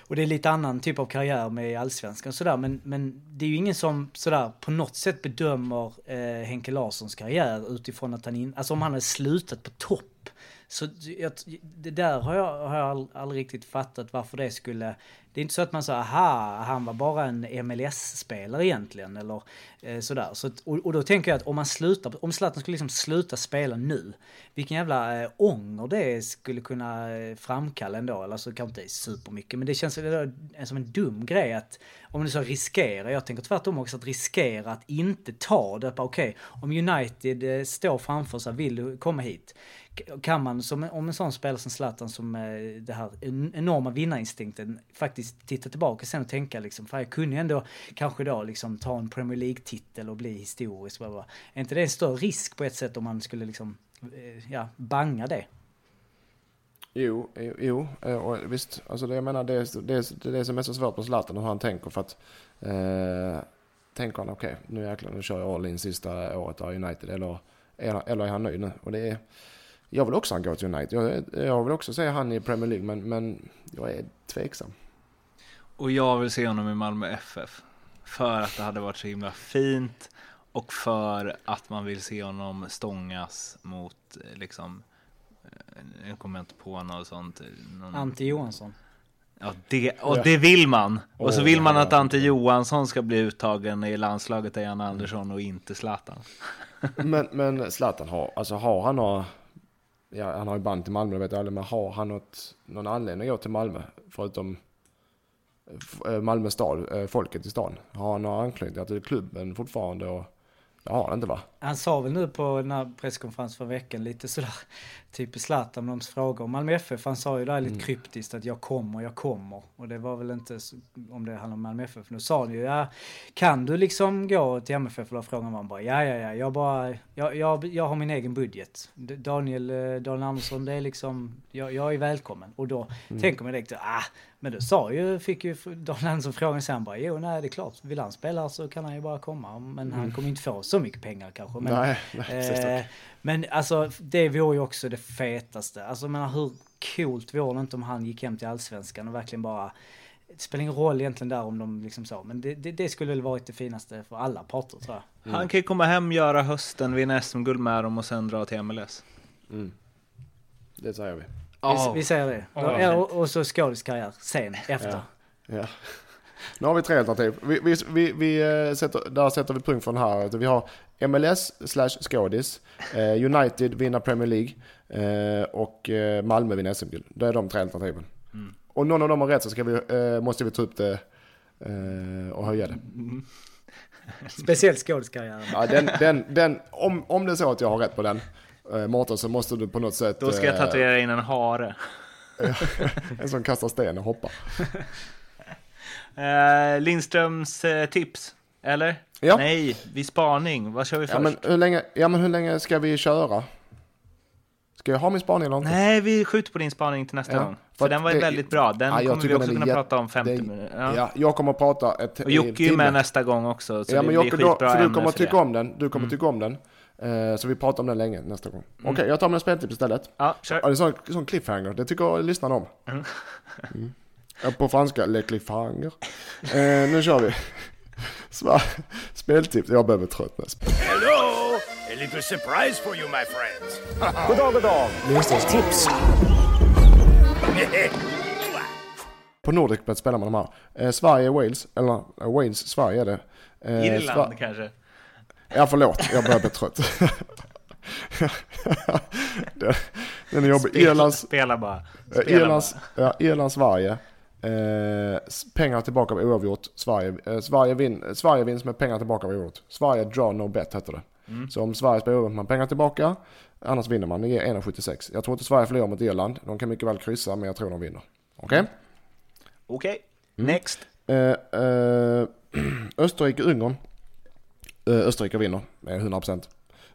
[SPEAKER 3] Och det är lite annan typ av karriär med allsvenskan sådär. Men, men det är ju ingen som sådär på något sätt bedömer eh, Henke Larssons karriär utifrån att han in, alltså om han hade slutat på topp. Så jag, det där har jag, har jag aldrig riktigt fattat varför det skulle det är inte så att man säger aha, han var bara en MLS-spelare egentligen eller eh, sådär. Så, och, och, då tänker jag att om man slutar, om Zlatan skulle liksom sluta spela nu, vilken jävla eh, ånger det skulle kunna eh, framkalla ändå. Eller så kanske inte supermycket, men det känns det som en dum grej att om du så riskerar, jag tänker tvärtom också att riskera att inte ta det. Okej, okay, om United eh, står framför sig, vill du komma hit? Kan man, som, om en sån spelare som Zlatan som eh, det här enorma vinnarinstinkten faktiskt titta tillbaka sen och tänka liksom, för jag kunde ju ändå kanske då liksom ta en Premier League-titel och bli historisk. Är inte det en större risk på ett sätt om man skulle liksom, eh, ja, banga det?
[SPEAKER 1] Jo, jo, eh, och visst, alltså det, jag menar det, är, det, är, det är det som är så svårt med Zlatan och hur han tänker för att eh, tänker han okej, okay, nu jäklar, nu kör jag all in sista året av United eller, eller är han nöjd nu? Och det är, jag vill också ha gå till United. Jag, jag vill också se han i Premier League, men, men jag är tveksam.
[SPEAKER 2] Och jag vill se honom i Malmö FF. För att det hade varit så himla fint och för att man vill se honom stångas mot liksom, jag kommer inte på något sånt.
[SPEAKER 3] Någon... Ante Johansson.
[SPEAKER 2] Ja, det, och det vill man. Och så vill man att Ante Johansson ska bli uttagen i landslaget av Jan Andersson och inte Zlatan.
[SPEAKER 1] men, men Zlatan har, alltså har han några, ja han har ju band till Malmö vet jag aldrig, men har han något, någon anledning att gå till Malmö? Förutom eh, eh, Malmö stad, eh, folket i stan. Har han några anknytningar till klubben fortfarande? Och, det har han inte va?
[SPEAKER 3] Han sa väl nu på den här presskonferensen för veckan lite sådär Zlatan med de frågor om Malmö FF. Han sa ju där lite mm. kryptiskt att jag kommer, jag kommer. Och det var väl inte om det handlar om Malmö FF. Nu sa han ju, ja, kan du liksom gå till MFF? Och frågan var bara, ja, ja, ja, jag bara, jag, jag, jag har min egen budget. Daniel, eh, Daniel Andersson, det är liksom, jag, jag är välkommen. Och då mm. tänker man direkt, ah, men du sa ju, fick ju Daniel Andersson frågan sen bara, jo nej det är klart, vill han spela så kan han ju bara komma. Men mm. han kommer inte få så mycket pengar kanske. Men,
[SPEAKER 1] nej, nej,
[SPEAKER 3] eh, men alltså det vore ju också det fetaste. Alltså jag menar hur coolt vore det inte om han gick hem till allsvenskan och verkligen bara det spelar ingen roll egentligen där om de liksom så, men det, det, det skulle väl varit det finaste för alla parter tror jag.
[SPEAKER 2] Mm. Han kan ju komma hem, göra hösten, vinna SM-guld med dem och sen dra till MLS.
[SPEAKER 1] Mm. Det säger vi.
[SPEAKER 3] Oh. Vi, vi säger det. Oh. Och, och så skådiskarriär sen, efter.
[SPEAKER 1] Ja. ja. Nu har vi tre alternativ. Vi, vi, vi, vi eh, sätter, där sätter vi punkt för den här. Vi har MLS slash skådis, eh, United vinner Premier League eh, och Malmö vinner SM-guld. Det är de tre alternativen. Mm. Och någon av dem har rätt så ska vi, måste vi ta upp det och höja det. Mm.
[SPEAKER 3] Speciellt skådiskarriären.
[SPEAKER 1] Ja, den, den, den, om, om det är så att jag har rätt på den, Mårten, så måste du på något sätt...
[SPEAKER 2] Då ska jag tatuera in en hare.
[SPEAKER 1] en som kastar sten och hoppar.
[SPEAKER 2] Uh, Lindströms uh, tips, eller? Ja. Nej, vid spaning. Vad kör vi först?
[SPEAKER 1] Ja men, hur länge, ja, men hur länge ska vi köra? Ska jag ha min spaning eller inte?
[SPEAKER 2] Nej, vi skjuter på din spaning till nästa ja, gång. För, för den var det, väldigt bra. Den ja, kommer vi också kunna prata om 50 minuter.
[SPEAKER 1] Ja. ja. jag kommer att prata ett
[SPEAKER 2] Och Jocke är med nästa gång också. Så
[SPEAKER 1] ja, men Jocke, då, för du kommer att tycka om den. Du kommer mm. tycka om den. Uh, så vi pratar om den länge nästa gång. Mm. Okej, okay, jag tar mina speltips istället.
[SPEAKER 2] Ja, kör. Ja,
[SPEAKER 1] det är en sån, sån cliffhanger. Det tycker lyssnarna om. Mm. På franska, Le Cliffhanger. Eh, nu kör vi. Svar, speltips, jag börjar bli trött nu. Hello! A little surprise for you my friends. god dag, god dag. Lindströms tips. På Nordicbet spelar man de här. Eh, Sverige, Wales, eller eh, Wales, Sverige är det.
[SPEAKER 2] Eh, Irland Sver kanske?
[SPEAKER 1] Ja, förlåt, jag börjar bli trött. den, den är jobbig. Irlands...
[SPEAKER 2] Spela bara.
[SPEAKER 1] Spela Irlands, bara. Ja, Irland, Sverige. Eh, pengar tillbaka av oavgjort. Sverige, eh, Sverige, vin, Sverige vinns med pengar tillbaka av oavgjort. Sverige draw no bet heter det. Mm. Så om Sverige spelar oavgjort man pengar tillbaka. Annars vinner man. Det ger 1,76. Jag tror inte Sverige förlorar mot Irland. De kan mycket väl kryssa men jag tror de vinner. Okej? Okay?
[SPEAKER 2] Okej. Okay. Mm. Next.
[SPEAKER 1] Eh, eh Österrike-Ungern. Eh, Österrike vinner med 100%.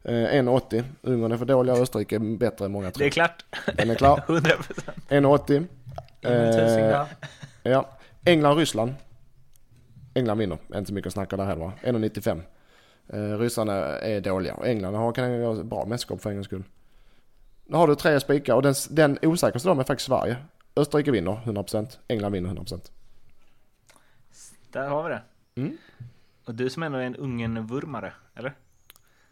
[SPEAKER 1] Eh, 1,80. Ungern är för dåliga, Österrike är bättre än många tror.
[SPEAKER 2] Det är klart.
[SPEAKER 1] Den är klar.
[SPEAKER 2] 100%.
[SPEAKER 1] 1,80. Eh, ja. England-Ryssland. England vinner, inte så mycket att snacka där heller 1,95. Eh, ryssarna är dåliga och England har, kan göra bra mästerskap för en skull. Då har du tre spikar och den, den osäkraste av dem är faktiskt Sverige. Österrike vinner 100%, England vinner 100%.
[SPEAKER 2] Där har vi det. Mm. Och du som ändå är en Ungern-vurmare, eller?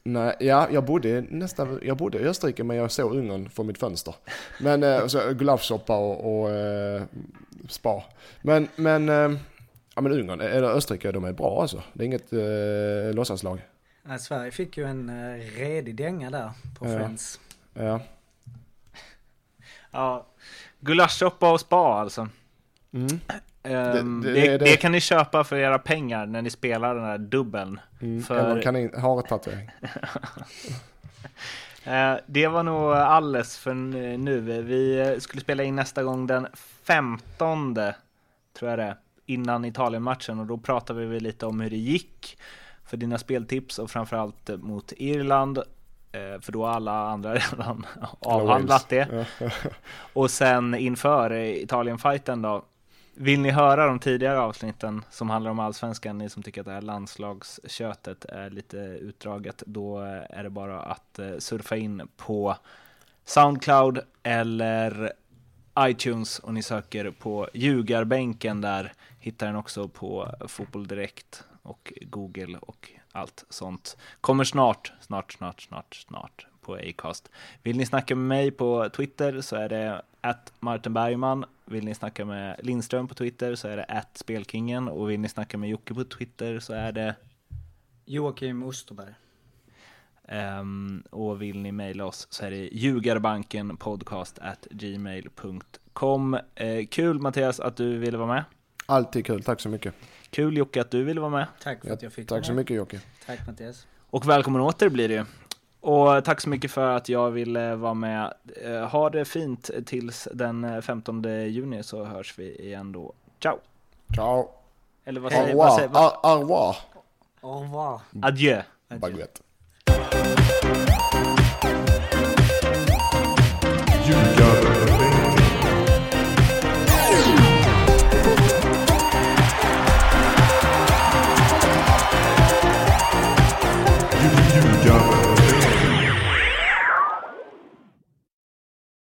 [SPEAKER 1] Nej, ja, jag bodde nästan, jag bodde i Österrike men jag såg Ungern från mitt fönster. Men, eh, så gulaschsoppa och, och eh, spa. Men, men, eh, ja men Ungern, eller Österrike, de är bra alltså. Det är inget eh, låtsaslag.
[SPEAKER 3] Ja, Sverige fick ju en eh, redig dänga där på ja. Friends.
[SPEAKER 1] Ja.
[SPEAKER 2] Ja, gulaschsoppa och spa alltså. Mm. Um, det, det, det, det, kan ni köpa för era pengar när ni spelar den här dubbeln.
[SPEAKER 1] Mm, för... Eller kan ni ha ett tatuering.
[SPEAKER 2] uh, det var nog alles för nu. Vi skulle spela in nästa gång den 15 tror jag det innan Italien-matchen och då pratade vi lite om hur det gick för dina speltips och framförallt mot Irland eh, för då har alla andra redan avhandlat det. Och sen inför Italien-fighten då vill ni höra de tidigare avsnitten som handlar om allsvenskan, ni som tycker att det här landslagskötet är lite utdraget, då är det bara att eh, surfa in på Soundcloud eller iTunes och ni söker på ljugarbänken där, hittar den också på Fotboll Direkt och Google och allt sånt. Kommer snart, snart, snart, snart, snart på Acast. Vill ni snacka med mig på Twitter så är det att Martin Bergman. Vill ni snacka med Lindström på Twitter så är det att Spelkingen och vill ni snacka med Jocke på Twitter så är det
[SPEAKER 3] Joakim Osterberg.
[SPEAKER 2] Um, och vill ni mejla oss så är det ljugarbankenpodcast at gmail.com. Uh, kul Mattias att du ville vara med.
[SPEAKER 1] Alltid kul, tack så mycket.
[SPEAKER 2] Kul Jocke att du ville vara med.
[SPEAKER 3] Tack för att jag fick
[SPEAKER 1] Tack så mycket Jocke.
[SPEAKER 3] Tack Mattias.
[SPEAKER 2] Och välkommen åter blir det ju. Och tack så mycket för att jag ville vara med. Uh, ha det fint tills den 15 juni så hörs vi igen då. Ciao!
[SPEAKER 1] Ciao!
[SPEAKER 2] Eller vad säger, vad?
[SPEAKER 1] Au revoir!
[SPEAKER 3] Au revoir.
[SPEAKER 2] Adjö!
[SPEAKER 1] Baguette.